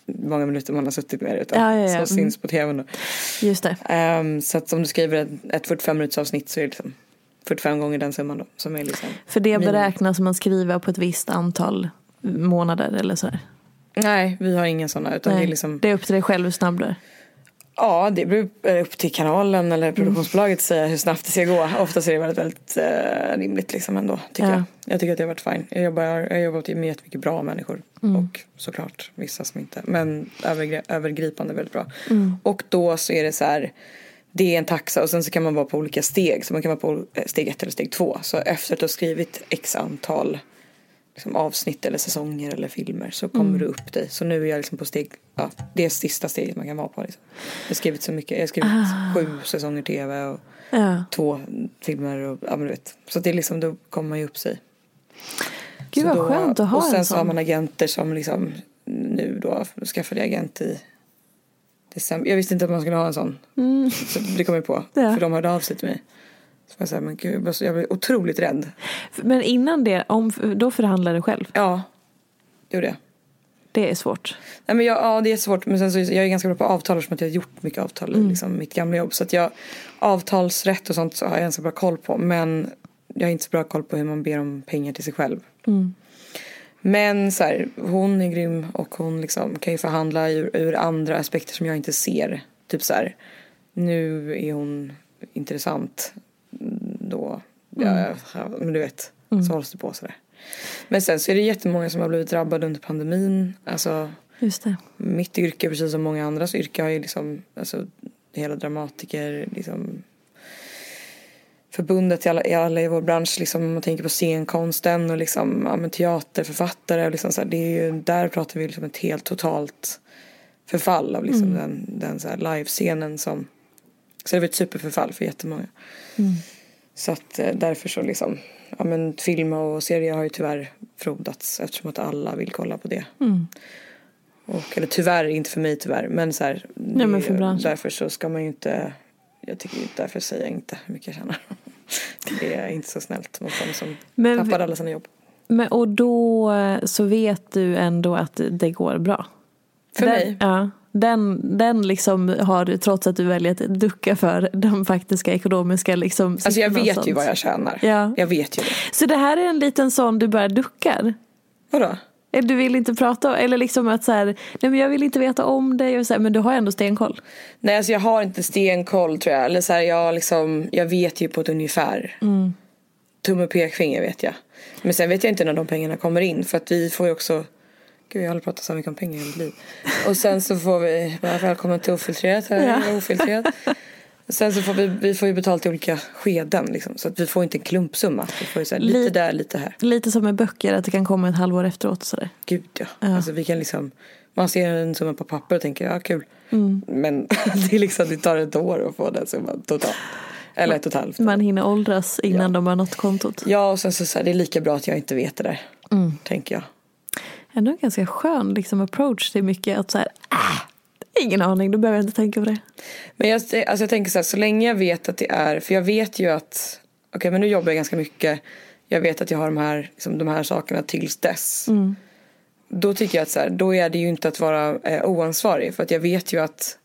många minuter man har suttit med det. Utan Ja, ja, ja. som Mm. syns på tvn. Då. Just det. Ehm, så att om du skriver ett, ett 45 minuters avsnitt så är det liksom 45 gånger den summan då. Som är liksom. För det minimum. beräknas man skriva på ett visst antal månader eller sådär. Nej, vi har ingen sådana. Utan det är liksom. det är upp till dig själv hur snabb du är. Ja, det beror upp till kanalen eller produktionsbolaget att säga hur snabbt det ska gå. Oftast är det väldigt, väldigt eh, rimligt liksom ändå. Tycker Ja. jag. Jag tycker att det har varit fine. Jag jobbar, jag har jobbat med jättemycket bra människor. Och såklart vissa som inte. Men övergri- övergripande väldigt bra. Och då så är det så här. Det är en taxa och sen så kan man vara på olika steg. Så man kan vara på steg ett eller steg två. Så efter att du har skrivit x antal liksom, avsnitt eller säsonger eller filmer så kommer du upp dig. Så nu är jag liksom på steg, ja, det är sista steget man kan vara på. Liksom. Jag har skrivit så mycket, jag har skrivit sju säsonger tv och Ja. två filmer och ja men du vet. Så det är liksom, då kommer man ju upp sig. Gud Så vad då, skönt att ha Och sen en så har sån. man agenter som liksom nu då skaffade jag agent i december. Jag visste inte att man skulle ha en sån. Så det kom jag på. Ja. För de hörde av sig till mig. Så jag sa, men gud, jag blev så- otroligt rädd. Men innan det, om, då förhandlar du själv. Ja, det gjorde jag. Det är svårt. Nej, men jag, ja, det är svårt. Men sen så, jag är ganska bra på avtal eftersom jag har gjort mycket avtal i liksom, mitt gamla jobb. Så att jag, avtalsrätt och sånt så har jag ganska bra koll på. Men jag har inte så bra koll på hur man ber om pengar till sig själv. Men så här, hon är grym och hon liksom kan ju förhandla ur, ur andra aspekter som jag inte ser. Typ så här, nu är hon intressant. Då, ja, ja, men du vet, så hålls det på sådär. Men sen så är det jättemånga som har blivit drabbade under pandemin. Alltså Just det. mitt yrke, precis som många andras yrke, har ju liksom, alltså hela dramatiker, liksom förbundet i alla, i alla i vår bransch, liksom, om man tänker på scenkonsten och liksom, ja, men teaterförfattare och liksom så här, det är ju, där pratar vi liksom ett helt totalt förfall av liksom den, den så här livescenen som, så det var ett superförfall för jättemånga. Så att eh, därför så liksom, ja men film och serier har ju tyvärr frodats eftersom att alla vill kolla på det. Och, eller tyvärr, inte för mig tyvärr, men så här, Nej, men för branschen. därför så ska man ju inte, jag tycker därför säger jag inte hur mycket jag tjänar. Det är inte så snällt mot de som Men- tappade alla sina jobb. Men, och då eh, så vet du ändå att det går bra? För den, mig? Ja. Den, den liksom har trots att du väljer att ducka för de faktiska ekonomiska liksom Alltså jag vet sånt. ju vad jag tjänar. Ja. Jag vet ju det. Så det här är en liten sån du bara duckar? Vadå? Eller Du vill inte prata om, eller liksom att så här, nej men jag vill inte veta om det, och så här, men du har ändå stenkoll. Nej alltså jag har inte stenkoll tror jag. Eller så här, jag, liksom, jag vet ju på ett ungefär. Mm. Tumme och pekfinger vet jag. Men sen vet jag inte när de pengarna kommer in. För att vi får ju också Gud jag har aldrig pratat så mycket om pengar i mitt liv. Och sen så får vi, ja, välkommen till ofiltrerat här, Ja. ofiltrerat. Sen så får vi, vi får ju betalt i olika skeden liksom. Så att vi får inte en klumpsumma. Vi får så här, lite Li- där, lite här. Lite som med böcker, att det kan komma ett halvår efteråt sådär. Gud ja. Alltså vi kan liksom, man ser en summa på papper och tänker ja kul. Mm. Men det är liksom, det tar ett år att få den summan totalt. Eller ett och ett halvt. Man hinner åldras innan Ja. de har nått kontot. Ja och sen så, så här, det är lika bra att jag inte vet det där. Mm. Tänker jag. Ändå en ganska skön liksom, approach till mycket. Att så här, äh, ingen aning, då behöver jag inte tänka på det. Men jag, alltså jag tänker så här, så länge jag vet att det är, för jag vet ju att, okej men nu jobbar jag ganska mycket. Jag vet att jag har de här, liksom, de här sakerna tills dess. Då tycker jag att så här, då är det ju inte att vara eh, oansvarig. För att jag vet ju att,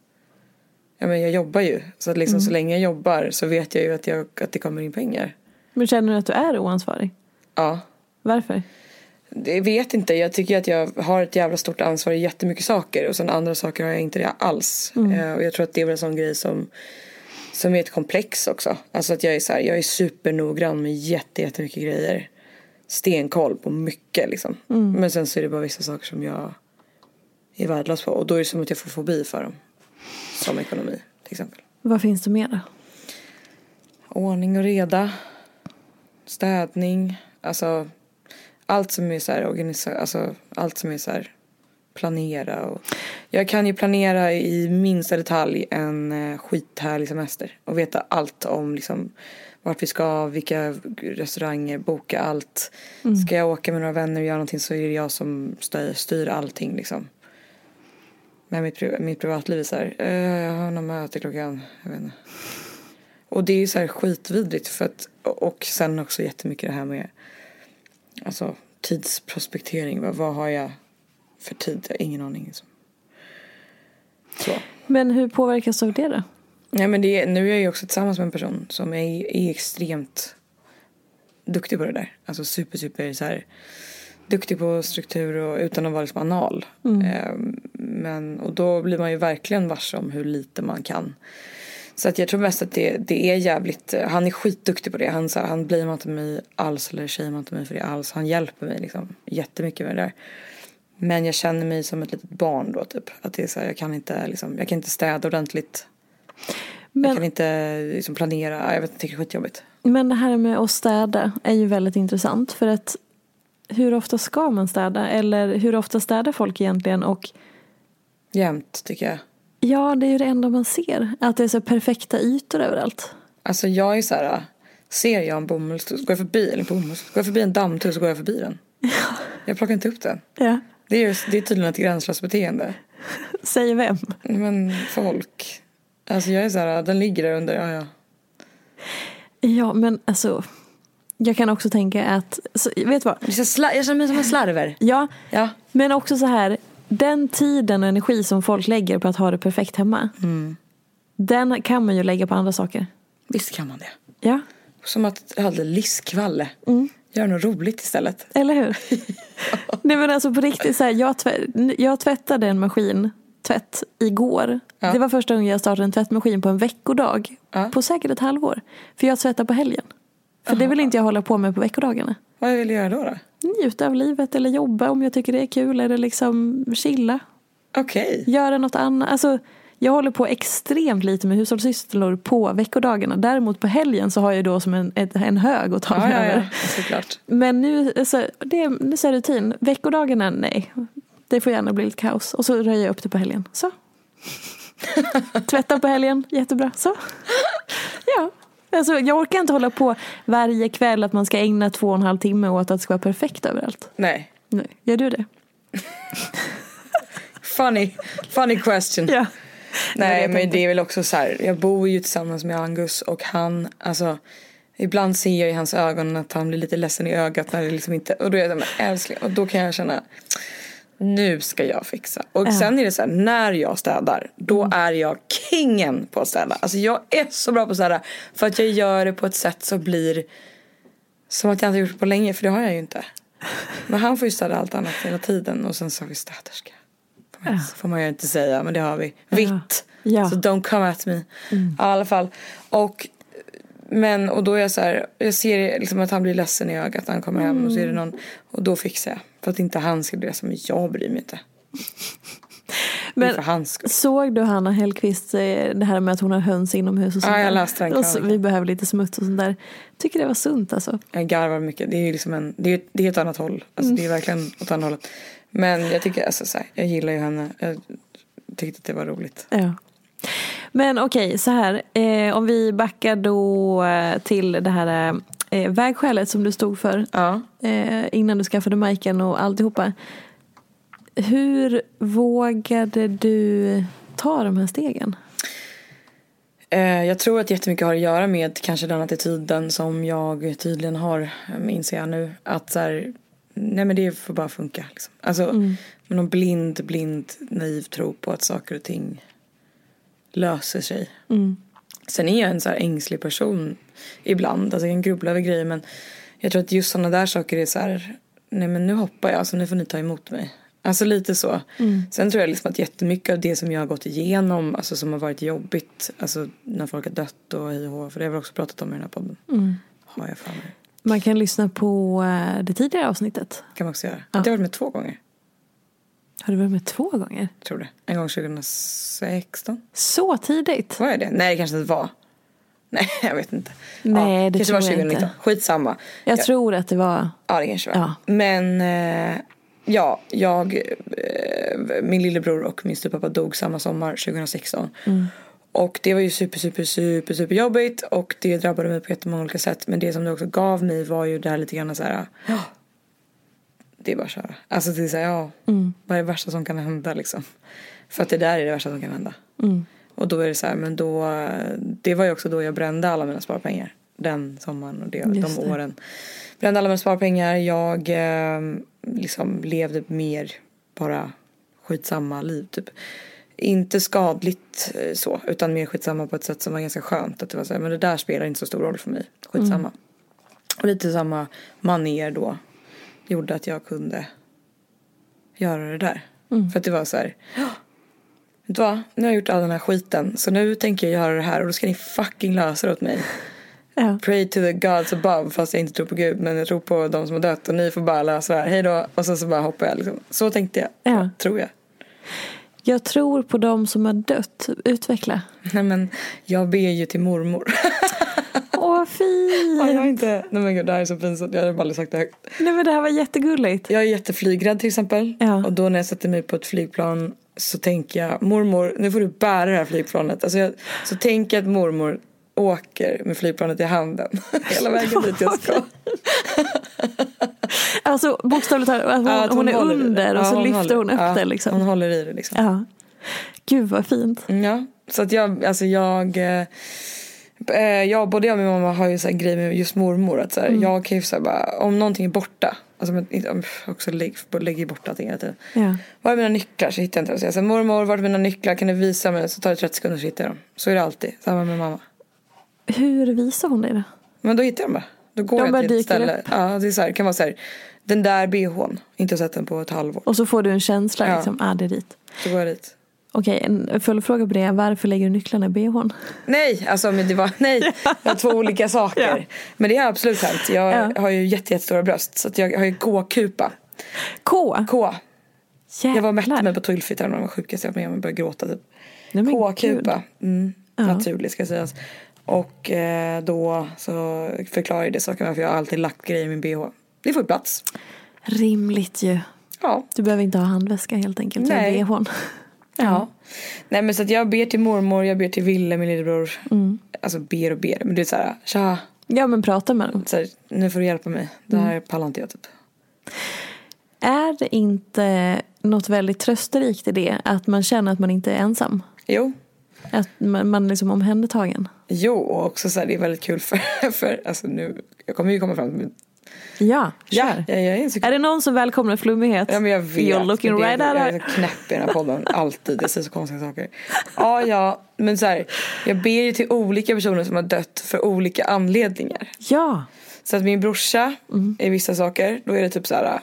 ja men jag jobbar ju. Så att liksom så länge jag jobbar så vet jag ju att, jag, att det kommer in pengar. Men känner du att du är oansvarig? Ja. Varför? Jag vet inte, jag tycker att jag har ett jävla stort ansvar i jättemycket saker och sen andra saker har jag inte det alls. Eh, och jag tror att det är väl en sån grej som, som är ett komplex också. Alltså att jag är så här, jag är supernoggrann med jätte, jättemycket grejer. Stenkoll på mycket liksom. Men sen så är det bara vissa saker som jag är värdelös på och då är det som att jag får fobi för dem. Som ekonomi till exempel. Vad finns det mer då? Ordning och reda. Städning. Alltså allt som är så här organisa- alltså allt som är så här planera och jag kan ju planera i minsta detalj en eh, skithärlig semester och veta allt om liksom vart vi ska, vilka restauranger, boka allt. Ska jag åka med några vänner och göra någonting så är det jag som styr, styr allting liksom. Men mitt, mitt privatliv är så här, eh, jag har något möte klockan, jag vet inte. Och det är ju så här skitvidrigt för att, och sen också jättemycket det här med alltså tidsprospektering. Vad, vad har jag för tid? Jag har ingen aning. Liksom. Så. Men hur påverkas du av det då? Nej, men det, nu är jag ju också tillsammans med en person som är, är extremt duktig på det där. Alltså super, super så här duktig på struktur och utan att vara liksom anal. Ehm, men, och då blir man ju verkligen varse om hur lite man kan. Så att jag tror mest att det, det är jävligt, han är skitduktig på det. Han, så han blamear inte mig alls eller shamear inte mig för det alls. Han hjälper mig liksom jättemycket med det där. Men jag känner mig som ett litet barn då typ. Att det är så här, jag kan inte liksom, jag kan inte städa ordentligt. Jag kan Men, inte liksom planera, jag vet inte, det är skitjobbigt. men det här med att städa är ju väldigt intressant. För att hur ofta ska man städa? Eller hur ofta städar folk egentligen? Och Jämt tycker jag. Ja, det är ju det enda man ser. Att det är så perfekta ytor överallt. Alltså jag är så här, ser jag en bomull så går jag förbi, eller bomull, så går jag förbi en dammtuss så går jag förbi den. Jag plockar inte upp den. Ja. Det är, det är tydligen ett gränslöst beteende. Säger vem? Men folk. Alltså jag är så här, den ligger där under, ja ja. Ja, men alltså. Jag kan också tänka att, så, vet du vad? Jag jag känner mig som en slarver. Ja, Ja. men också så här. Den tiden och energi som folk lägger på att ha det perfekt hemma. Den kan man ju lägga på andra saker. Visst kan man det. Ja, Som att jag hade listkvalle. Gör något roligt istället. eller hur? Nej men alltså på riktigt så här, jag, tv- jag tvättade en maskin tvätt igår. Ja. Det var första gången jag startade en tvättmaskin på en veckodag. Ja. På säkert ett halvår. För jag tvättar på helgen. För det vill inte jag hålla på med på veckodagarna. Vad vill du göra då? då? Njuta av livet eller jobba om jag tycker det är kul. Eller liksom chilla. Okej. Göra något annat. Alltså, jag håller på extremt lite med hushållssysslor på veckodagarna. Däremot på helgen så har jag då som en, en hög att ta Ja, mig ja, över. ja. Såklart. Men nu, alltså, det, är- är så här rutin. Veckodagarna, nej. Det får gärna bli lite kaos. Och så röjer jag upp det på helgen. Så. Tvätta på helgen, jättebra. Så. Ja. Alltså, jag orkar inte hålla på varje kväll att man ska ägna två och en halv timme åt att det ska vara perfekt överallt. Nej. Nej. Gör du det? Funny, funny question. Ja. Nej men det är väl också så här. Jag bor ju tillsammans med Angus och han, alltså Ibland ser jag i hans ögon att han blir lite ledsen i ögat när det liksom inte, och då är jag älskling, och då kan jag känna nu ska jag fixa. Och sen är det så här, när jag städar, då Mm. är jag kingen på att städa. Alltså jag är så bra på att städa för att jag gör det på ett sätt som blir som att jag inte gjort det på länge, för det har jag ju inte. Men han får ju städa allt annat hela tiden och sen så har vi städerska. Får man, får man ju inte säga, men det har vi. Vitt. Ja. Så don't come at me. Ja, I alla fall. Och, men, och då är jag så här, jag ser liksom att han blir ledsen i ögat när han kommer hem och så är det någon, och då fixar jag. För att inte han ska bli men jag bryr mig inte. Men för hans skull. såg du Hanna Hellquist eh, det här med att hon har höns inomhus och sånt Ja, jag läste den och. Vi behöver lite smuts och sånt där. Tycker det var sunt alltså. Jag garvar mycket. Det är ju liksom en, det är, det är ett annat håll. Alltså det är verkligen åt andra hållet. Men jag tycker, alltså så här, jag gillar ju henne. Jag tyckte att det var roligt. Ja. Men okej, så här. Eh, om vi backar då eh, till det här eh, vägskälet som du stod för. Ja. Eh, innan du skaffade Majken och alltihopa. Hur vågade du ta de här stegen? Eh, jag tror att jättemycket har att göra med kanske den attityden som jag tydligen har, eh, inser jag nu. Att så här, nej men det får bara funka. Liksom. Alltså, med någon blind, blind, naiv tro på att saker och ting löser sig. Sen är jag en så här ängslig person ibland. Alltså jag kan grubbla över grejer men jag tror att just sådana där saker är så här, nej men nu hoppar jag så nu får ni ta emot mig. Alltså lite så. Sen tror jag liksom att jättemycket av det som jag har gått igenom, alltså som har varit jobbigt, alltså när folk har dött och hej och för det har vi också pratat om i den här podden. Har jag för mig. Man kan lyssna på eh, det tidigare avsnittet. kan man också göra. Jag har varit med två gånger, Har du varit med två gånger? tror det. En gång 2016. Så tidigt? Var jag det? Nej det kanske inte var. Nej jag vet inte. Nej, ja, det kanske var tror jag 2019. inte. Skitsamma. Jag Ja. tror att det var... Ja det kanske var. Ja. Men eh, ja, jag, eh, min lillebror och min styvpappa dog samma sommar 2016. Och det var ju super, super, super, super jobbigt och det drabbade mig på jättemånga olika sätt. Men det som det också gav mig var ju det här lite grann så här. "Ja, Det är bara att köra. Alltså det är så här, ja, vad är det värsta som kan hända liksom? För att det där är det värsta som kan hända. Och då är det så här, men då, det var ju också då jag brände alla mina sparpengar. Den sommaren och det, Just de det. åren. Brände alla mina sparpengar, jag eh, liksom levde mer bara skitsamma liv typ. Inte skadligt eh, så, utan mer skitsamma på ett sätt som var ganska skönt. Att det var så här, men det där spelar inte så stor roll för mig. Skitsamma. Och lite samma maner då gjorde att jag kunde göra det där. För att det var så här, "Ja, vet du vad? Nu har jag gjort all den här skiten så nu tänker jag göra det här och då ska ni fucking lösa det åt mig. Ja. Pray to the gods above fast jag inte tror på Gud men jag tror på de som har dött och ni får bara lösa det här. Hej då. Och sen så bara hoppar jag liksom. Så tänkte jag. Ja. Tror jag. Jag tror på de som har dött. Utveckla. Nej men jag ber ju till mormor. Åh, fint! Ja, jag har inte, nej men gud det här är så pinsamt. Jag har bara aldrig sagt det högt. Nej men det här var jättegulligt. Jag är jätteflygrädd till exempel. Ja. Och då när jag sätter mig på ett flygplan så tänker jag mormor nu får du bära det här flygplanet. Alltså jag, så tänker jag att mormor åker med flygplanet i handen hela vägen dit jag ska. Alltså bokstavligt talat, hon, Ja, att hon, är under och Ja, så lyfter håller. hon upp ja, det liksom. Hon håller i det liksom. Ja. Gud vad fint. Ja, så att jag, alltså jag, eh, eh, jag både jag och min mamma har ju så här grej med just mormor att så här, jag kan ju så här bara, om någonting är borta, alltså men, också lägg, lägger bort allting hela tiden. Ja. Var är mina nycklar? Så hittar jag inte dem. Så jag säger mormor, var är mina nycklar? Kan du visa mig? Så tar det 30 sekunder så hittar jag dem. Så är det alltid, samma med mamma. Hur visar hon dig det? Men då hittar jag dem bara. Då går De jag till ett ställe. upp. Ja, det är så här, det kan vara så här, den där bhn, inte sett den på ett halvår. Och så får du en känsla Ja. liksom, ah det är dit. Så går jag dit. Okej, en följdfråga på det varför lägger du nycklarna i bhn? Nej, alltså men det var, nej, jag har två olika saker. Ja. Men det har absolut hänt. Jag Ja. har ju jätte, jättestora bröst så jag har ju gåkupa. K? K. Jävlar. Jag var mätt mig på tullfitt, det var det sjukaste jag varit med om. Jag började gråta typ. K-kupa. Mm, Ja. Naturligt ska sägas. Och eh, då så förklarar ju det saken varför jag har alltid lagt grejer i min bh. Det får plats. Rimligt ju. Ja. Du behöver inte ha handväska helt enkelt. Nej. Nej. bhn. Ja. Nej men så att jag ber till mormor, jag ber till Ville, min lillebror. Mm. Alltså ber och ber. Men det är så här, tja. Ja men prata med dem. Så här, nu får du hjälpa mig. Det här Mm. pallar inte jag typ. Är det inte något väldigt trösterikt i det? Att man känner att man inte är ensam? Jo. Att man, man liksom omhändertagen? Jo, och också så här, det är väldigt kul för, för alltså nu, jag kommer ju komma fram till Ja, Ja, kör. jag, jag är så Är det någon som välkomnar flummighet? Ja men jag vet. You're looking det, right jag at är her. så knäpp i den här podden. Alltid. Jag säger så konstiga saker. Ja, ja. Men så här. Jag ber ju till olika personer som har dött för olika anledningar. Ja. Så att min brorsa i vissa saker, då är det typ så här.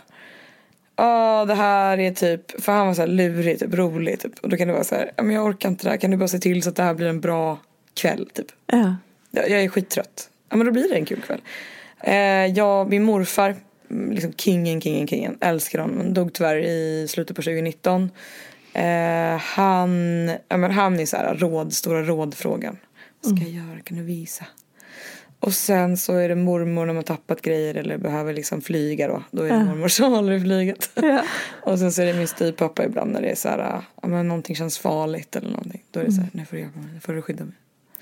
Ja, det här är typ, för han var så här lurig, typ rolig typ. Och då kan det vara så här, ja men jag orkar inte det här. Kan du bara se till så att det här blir en bra kväll typ. ja. Jag, jag är skittrött. Ja men då blir det en kul kväll. Eh, jag, min morfar, mm, liksom kingen, kingen, kingen. Älskar honom. Han dog tyvärr i slutet på 2019. Eh, han, ja, men han är så här råd, stora rådfrågan. Vad ska jag göra? Kan du visa? Och sen så är det mormor när man tappat grejer eller behöver liksom flyga då. Då är det mormor som håller i flyget. Ja. Och sen så är det min styvpappa ibland när det är så här, ja men någonting känns farligt eller någonting. Då är det så här, nu får du hjälpa mig, nu får du skydda mig.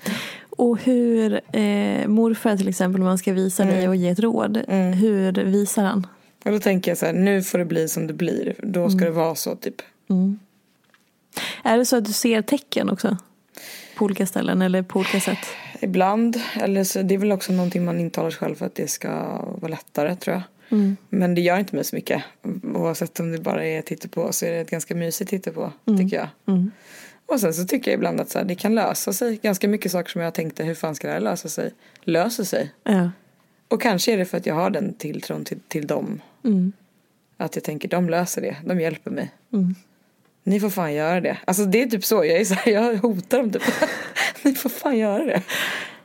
Och hur, eh, morfar till exempel, om man ska visa Mm. dig och ge ett råd. Hur visar han? Och då tänker jag så här, nu får det bli som det blir. Då ska det vara så typ. Är det så att du ser tecken också? På olika ställen eller på olika sätt? Ibland, eller så, det är väl också någonting man intalar sig själv för att det ska vara lättare tror jag. Mm. Men det gör inte mig så mycket. Oavsett om det bara är på så är det ett ganska mysigt på tycker jag. Mm. Och sen så tycker jag ibland att så här, det kan lösa sig. Ganska mycket saker som jag tänkte, hur fan ska det här lösa sig? Löser sig. Ja. Och kanske är det för att jag har den tilltron till, till dem. Mm. Att jag tänker, de löser det. De hjälper mig. Ni får fan göra det. Alltså det är typ så. Jag är så här, jag hotar dem typ. Ni får fan göra det.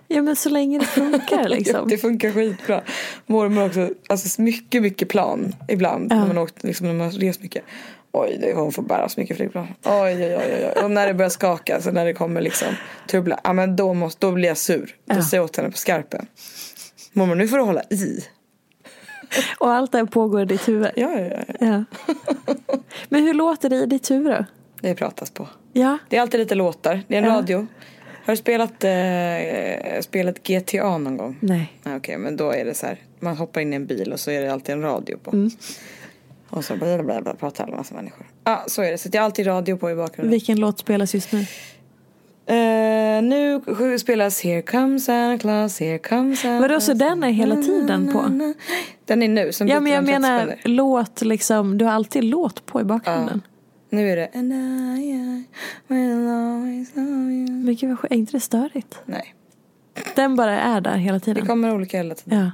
ja men så länge det funkar liksom. Det funkar skitbra. Mormor också, alltså mycket, mycket plan ibland. När man åkt, liksom när man har rest mycket. Oj, det, hon får bära så mycket flygplan. Oj, oj, oj, oj. Och när det börjar skaka, alltså när det kommer liksom trubbla. Ja, men då, måste, då blir jag sur. Då Ja. säger jag åt henne på skarpen. Mormor, nu får du hålla i. Och allt det här pågår i ditt huvud. Ja, ja, ja. Ja. Men hur låter det i ditt huvud då? Det pratas på. Ja. Det är alltid lite låtar. Det är en Ja. radio. Har du spelat eh, spelet GTA någon gång? Nej. Nej, Okej, men då är det så här. Man hoppar in i en bil och så är det alltid en radio på. Mm. Och så bla, bla, bla, pratar alla massa människor. Ja, så är det. Så det är alltid radio på i bakgrunden. Vilken låt spelas just nu? Eh, nu spelas Here comes Santa Claus, here comes Santa Vadå, så den är hela tiden på? Den är nu. Sen Ja men jag de 30 menar sekunder. låt liksom, du har alltid låt på i bakgrunden. Nu är det And I, I will always love you. Men gud vad skönt, är inte det störigt? Nej, Den bara är där hela det tiden. kommer olika hela tiden. Ja.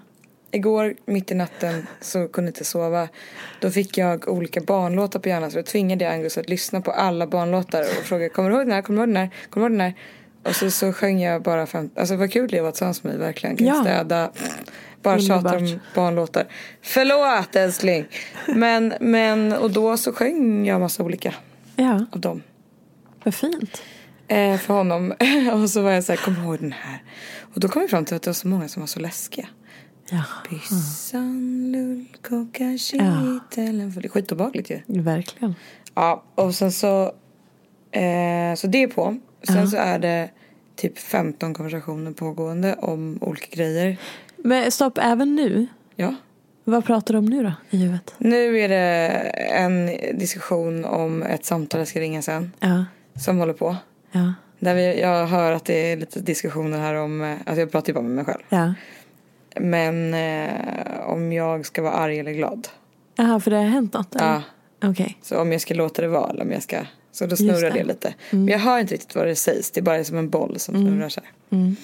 Igår mitt i natten så kunde jag inte sova. Då fick jag olika barnlåtar på hjärnan så då tvingade jag Angus att lyssna på alla barnlåtar och fråga kommer du ihåg den här, kommer du ihåg den här, kommer du ihåg den här? Och så, så sjöng jag bara fem, alltså vad kul det var tillsammans med mig verkligen. Kan Ja. städa, bara tjata om barnlåtar. Förlåt älskling! Men, men, och då så sjöng jag massa olika ja, av dem. vad fint. Eh, för honom. och så var jag så här, kommer du ihåg den här? Och då kom vi fram till att det var så många som var så läskiga. Ja, Pyssan, lullkoka, Ja. kitteln. För det är skitobehagligt ju. verkligen. Ja, och sen så. Eh, så det är på. Sen så är det typ 15 konversationer pågående om olika grejer. Men stopp, även nu? Ja. Vad pratar du om nu då i huvudet? Nu är det en diskussion om ett samtal jag ska ringa sen. Ja, Som håller på. ja, Där vi, jag hör att det är lite diskussioner här om, alltså jag pratar ju bara med mig själv. ja. Men eh, om jag ska vara arg eller glad. Jaha, för det har hänt något? eller? Ja. Okej. Så om jag ska låta det vara eller om jag ska. Så då snurrar det. det. lite. Men jag hör inte riktigt vad det sägs. Det är bara som en boll som snurrar så här.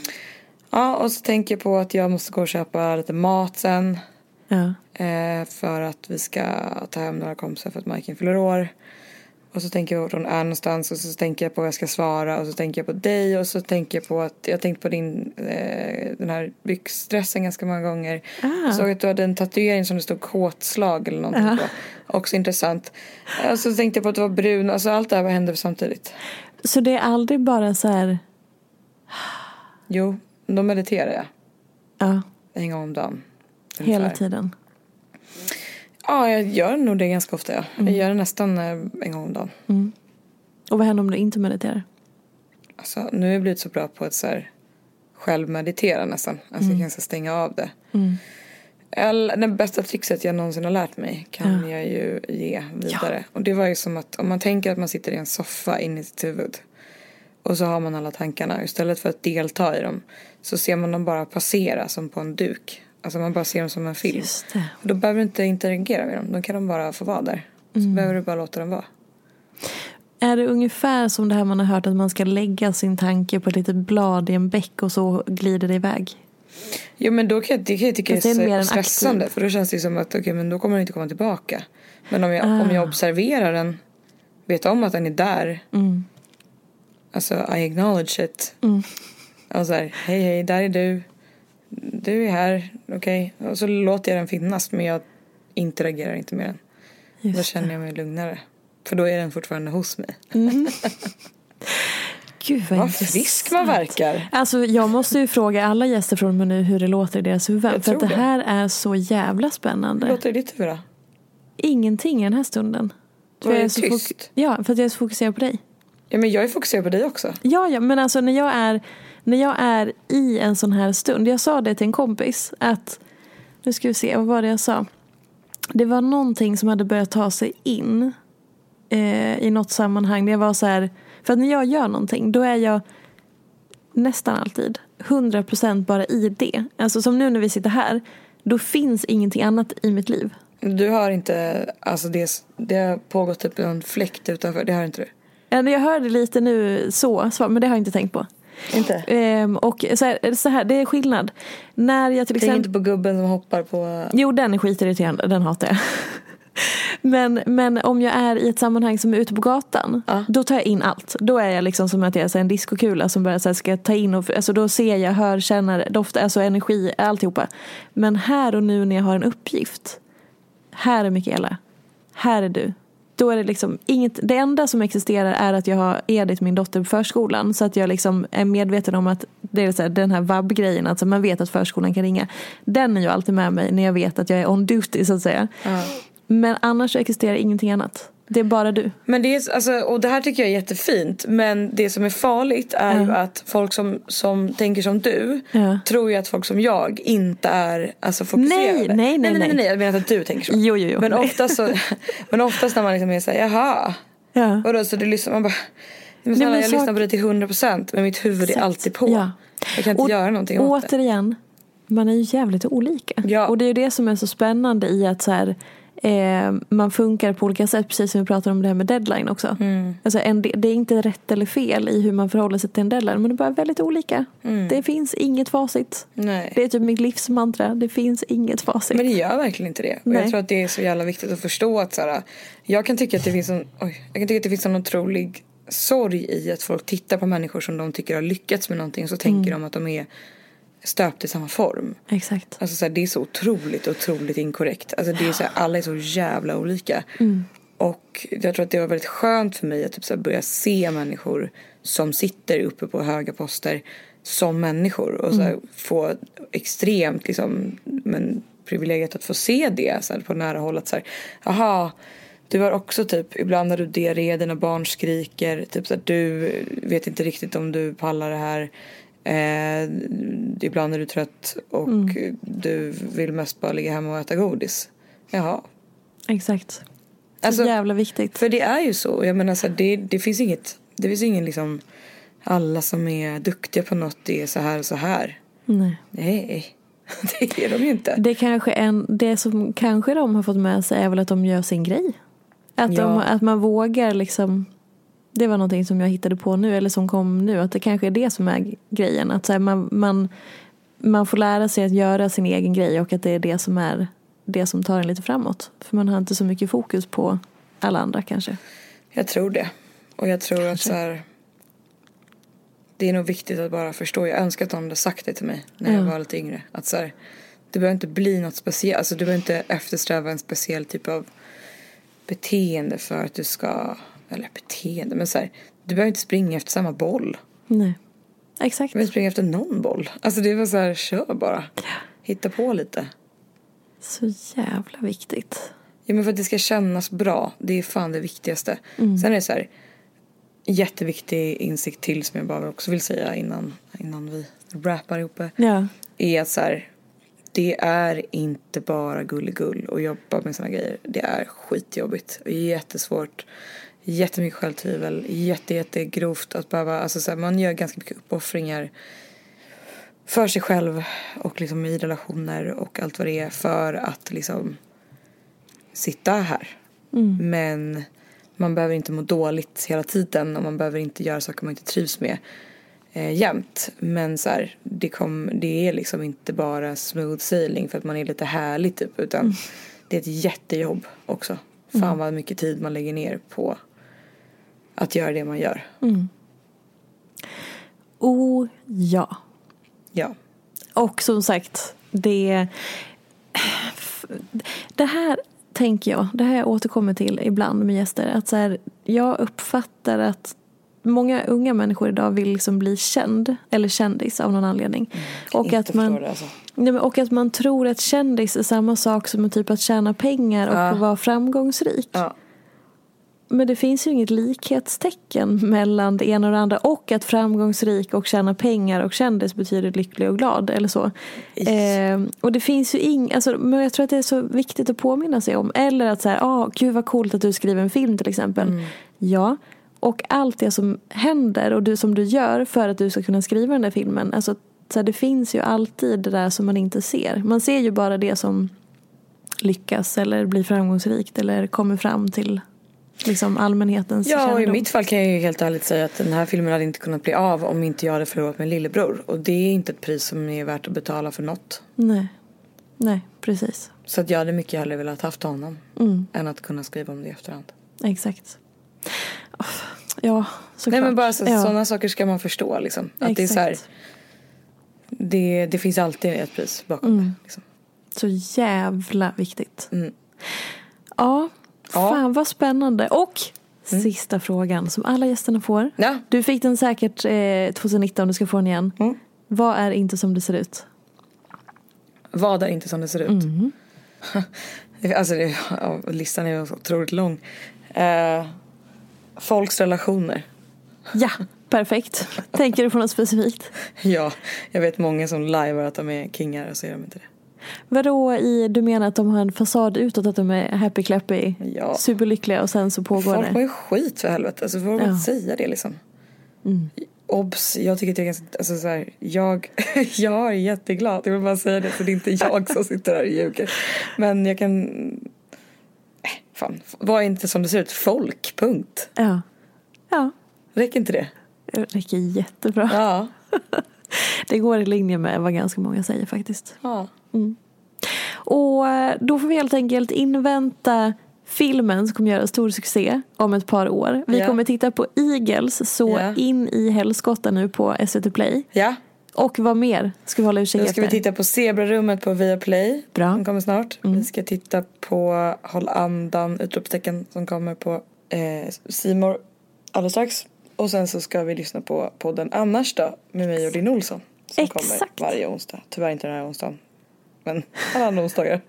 Ja och så tänker jag på att jag måste gå och köpa lite mat sen. Ja. Eh, för att vi ska ta hem några kompisar för att Majken fyller år. Och så tänker jag på var hon är någonstans och så tänker jag på vad jag ska svara och så tänker jag på dig och så tänker jag på att jag har tänkt på din eh, den här byxdressen ganska många gånger. Ah. Såg att du hade en tatuering som det stod kåtslag eller någonting på. Också intressant. Och så tänkte jag på att du var brun. Alltså allt det här hände samtidigt. Så det är aldrig bara så här, Jo, då mediterar jag ja, en gång om dagen. hela ungefär. tiden? Ja, jag gör nog det ganska ofta. Ja. Mm. Jag gör det nästan eh, en gång om dagen. Och vad händer om du inte mediterar? Alltså, nu har jag blivit så bra på att så här, själv meditera nästan. Alltså jag kan så stänga av det. All, det bästa trixet jag någonsin har lärt mig kan jag ju ge vidare. Och det var ju som att om man tänker att man sitter i en soffa inne i sitt huvud. Och så har man alla tankarna. Istället för att delta i dem så ser man dem bara passera som på en duk. Alltså man bara ser dem som en film. Just det. Och då behöver du inte interagera med dem. Då kan de bara få vara där. Så behöver du bara låta dem vara. Är det ungefär som det här man har hört att man ska lägga sin tanke på ett litet blad i en bäck och så glider det iväg? Jo men då kan jag, det kan jag tycka det är är stressande. För då känns det som att okej men då kommer den inte komma tillbaka. Men om jag, om Ah. jag observerar den, vet om att den är där. Mm. Alltså I acknowledge it. Och så här, hej hej där är du. Du är här, okej. Och så låter jag den finnas men jag interagerar inte med den. Just då känner jag mig lugnare. För då är den fortfarande hos mig. Gud vad, Vad frisk man verkar. Alltså jag måste ju fråga alla gäster från med nu hur det låter i deras huvud. För att det det. här är så jävla spännande. Hur låter det i ditt huvud då? Ingenting i den här stunden. För jag är så tyst? ja, för att jag är så fokuserad på dig. Ja men jag är fokuserad på dig också. Ja, ja, men alltså när jag är när jag är i en sån här stund. Jag sa det till en kompis att nu ska vi se, vad var det jag sa? Det var någonting som hade börjat ta sig in eh, i något sammanhang. Det var så här, för att när jag gör någonting då är jag nästan alltid 100% bara i det. Alltså som nu när vi sitter här, då finns ingenting annat i mitt liv. Du har inte, alltså det, det har pågått typ en fläkt utanför, det har inte du? Jag hörde lite nu så, men det har jag inte tänkt på. Inte? Ehm, och så här, så här, det är skillnad. När jag till Tänk exempel... inte på gubben som hoppar på... Jo, den är skitirriterande. Den hatar jag. Men, men om jag är i ett sammanhang som är ute på gatan, Ja. då tar jag in allt. Då är jag liksom som att jag är en diskokula som bara så här ska ta in och, alltså då ser jag, hör, känner, doftar, alltså energi, alltihopa. Men här och nu när jag har en uppgift, här är Mikaela, här är du. Då är det liksom inget, det enda som existerar är att jag har Edith, min dotter, på förskolan. Så att jag liksom är medveten om att det är så här, den här vab-grejen, alltså man vet att förskolan kan ringa. Den är ju alltid med mig när jag vet att jag är on duty så att säga. Men annars existerar ingenting annat. Det är bara du. Men det är, alltså, och det här tycker jag är jättefint. Men det som är farligt är ju att folk som, som tänker som du Ja. tror ju att folk som jag inte är alltså, fokuserade. Nej, nej, nej, nej, nej, nej. Jag menar att du tänker så. Jo, jo, jo. Men, Nej. oftast så, men oftast när man liksom är såhär, jaha. Ja. Och då så du lyssnar man bara, men Nej, snälla, men jag sak- lyssnar på dig till 100% men mitt huvud är Exakt. alltid på. Ja. Jag kan inte Och göra någonting åt det. Återigen, man är ju jävligt olika. Ja. Och det är ju det som är så spännande i att så här, eh, man funkar på olika sätt. Precis som vi pratade om det här med deadline också. Mm. Alltså en, det är inte rätt eller fel i hur man förhåller sig till en deadline. Men det är bara väldigt olika. Det finns inget facit. Mm. Nej. Det är typ mitt livsmantra. Det finns inget facit. Men det gör verkligen inte det. Och jag tror att det är så jävla viktigt att förstå att så här, jag kan tycka att det finns en, oj, jag kan tycka att det finns en otrolig sorg i att folk tittar på människor som de tycker har lyckats med någonting och så tänker de att de är stöpt i samma form. Exakt. Alltså så här, det är så otroligt, otroligt inkorrekt. Alltså det är så här, alla är så jävla olika. Och jag tror att det var väldigt skönt för mig att typ så här börja se människor som sitter uppe på höga poster som människor och så här, få extremt liksom, men privilegiet att få se det så här, på nära håll. Att så här, aha, du har också typ, ibland när du diarré, dina barn skriker, typ så här, du vet inte riktigt om du pallar det här. Eh, ibland är du trött och du vill mest bara ligga hemma och äta godis. Jaha. Exakt. Så Alltså, jävla viktigt. För det är ju så. Jag menar så här, det, det finns inget, det finns ingen liksom alla som är duktiga på något är så här och så här. Nej. Nej, det är de ju inte. Det, kanske en, det som kanske de har fått med sig är väl att de gör sin grej. Att, de, Ja. att man vågar liksom Det var någonting som jag hittade på nu eller som kom nu att det kanske är det som är grejen. Att så här, man, man, man får lära sig att göra sin egen grej och att det är det som är det som tar en lite framåt. För man har inte så mycket fokus på alla andra kanske. Jag tror det. Och jag tror att så här, det är nog viktigt att bara förstå. Jag önskar att någon hade sagt det till mig när jag Ja. var lite yngre. Att så här, det behöver inte bli något speciellt. Alltså du behöver inte eftersträva en speciell typ av beteende för att du ska, eller beteende, men så här, du behöver inte springa efter samma boll. Nej. Exakt. Du behöver springa efter någon boll. Alltså det var så här, kör bara. Hitta på lite. Så jävla viktigt. Ja men för att det ska kännas bra. Det är fan det viktigaste. Sen är det så här. Jätteviktig insikt till som jag bara också vill säga innan, innan vi rappar ihop. Ja. Är att så här. Det är inte bara gulligull och jobba med såna grejer. Det är skitjobbigt och jättesvårt. Jättemycket självtvivel. Jätte, jättegrovt att behöva, alltså så här, man gör ganska mycket uppoffringar för sig själv och liksom i relationer och allt vad det är för att liksom sitta här. Men man behöver inte må dåligt hela tiden och man behöver inte göra saker man inte trivs med eh, jämt. Men så här, det, kom, det är liksom inte bara smooth sailing för att man är lite härlig typ utan det är ett jättejobb också. Fan vad mycket tid man lägger ner på att göra det man gör. Oh ja. Ja. Och som sagt, det... Det här tänker jag, det här jag återkommer till ibland med gäster. Att så här, jag uppfattar att många unga människor idag vill liksom bli känd eller kändis av någon anledning. och, inte att man, det, alltså. nej, men- och att man tror att kändis är samma sak som typ att tjäna pengar och Ja. vara framgångsrik. Ja. Men det finns ju inget likhetstecken mellan det ena och det andra och att framgångsrik och tjäna pengar och kändis betyder lycklig och glad eller så. Eh, och det finns ju ing, alltså, men jag tror att det är så viktigt att påminna sig om. Eller att säga, ah, gud vad coolt att du skriver en film till exempel. Ja, och allt det som händer och du, som du gör för att du ska kunna skriva den där filmen. Alltså, så här, det finns ju alltid det där som man inte ser. Man ser ju bara det som lyckas eller blir framgångsrikt eller kommer fram till liksom allmänhetens Ja, och i kännedom. mitt fall kan jag ju helt ärligt säga att den här filmen hade inte kunnat bli av om inte jag hade förlorat min lillebror. Och det är inte ett pris som är värt att betala för något. Nej. Nej, precis. Så att jag hade mycket hellre velat haft honom Mm, än att kunna skriva om det i efterhand. exakt. Oh, Ja, såklart. Nej men bara så, ja, sådana saker ska man förstå liksom. Att det är så här, exakt. det, det finns alltid ett pris bakom Mm. det. Liksom. Så jävla viktigt. Mm. Ja, Ja. Mm. fan vad spännande. Och sista frågan som alla gästerna får. Ja, Du fick den säkert eh, 2019, du ska få den igen. Mm. Vad är inte som det ser ut? vad är inte som det ser ut? Mm. Alltså det, ja, listan är otroligt lång. Eh, folks relationer. Ja, perfekt. Tänker du på något specifikt? Ja, jag vet många som lajvar att de är kingar och så är de inte det. Vadå i, du menar att de har en fasad utåt att de är happy clappy, Ja. superlyckliga och sen så pågår Folk mår det? ju skit för helvete. Alltså får man Ja. säga det liksom. Obs, jag tycker att jag är ganska, alltså så här, jag, jag är jätteglad. Jag vill bara säga det så det är inte jag som sitter här och ljuger. Men jag kan, äh, fan, vad är inte som det ser ut? Folk, punkt. Ja. Ja, Räcker inte det? det räcker jättebra. Ja. Det går i linje med vad ganska många säger faktiskt. ja. Och eh, då får vi helt enkelt invänta filmen som kommer göra stor succé om ett par år. Vi Ja. kommer titta på Eagles så Ja. in i helskotta nu på SVT Play. Ja, Och vad mer ska vi hålla utkik då ska vi efter? titta på Zebrarummet på Viaplay. Bra. Mm. Som kommer snart. Vi ska titta på Håll andan, utropstecken som kommer på Simor alldeles strax. Och sen så ska vi lyssna på podden Annars då med mig och Linn Olsson. Som kommer Exakt. varje onsdag. Tyvärr inte den här onsdagen. Men alla andra onsdagar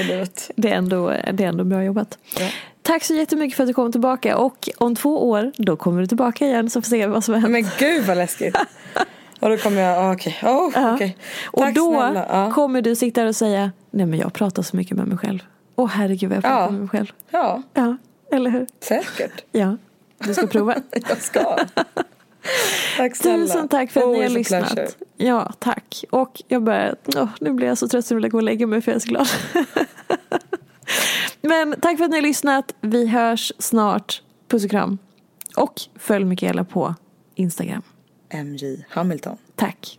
i livet. Det är ändå, det är ändå bra jobbat. Ja. Tack så jättemycket för att du kom tillbaka och om två år då kommer du tillbaka igen så får vi se vad som hänt. Men gud vad läskigt. Och då kommer jag, ah, okej, okay. oh, Ja. okay. Och Tack då snälla. Kommer du sitta där och säga, nej men jag pratar så mycket med mig själv. Åh herregud vad jag pratar Ja. med mig själv. ja, Ja, eller hur? säkert. Ja, du ska prova. Jag ska. Tack snälla. Tusen tack för att ni har Always lyssnat. pleasure. Ja, tack. Och jag börjar, åh, nu blir jag så trött så jag vill gå och lägga mig för jag är så glad. Men tack för att ni har lyssnat. Vi hörs snart. Puss och kram. Och följ Mikaela på Instagram. MJ Hamilton. Tack.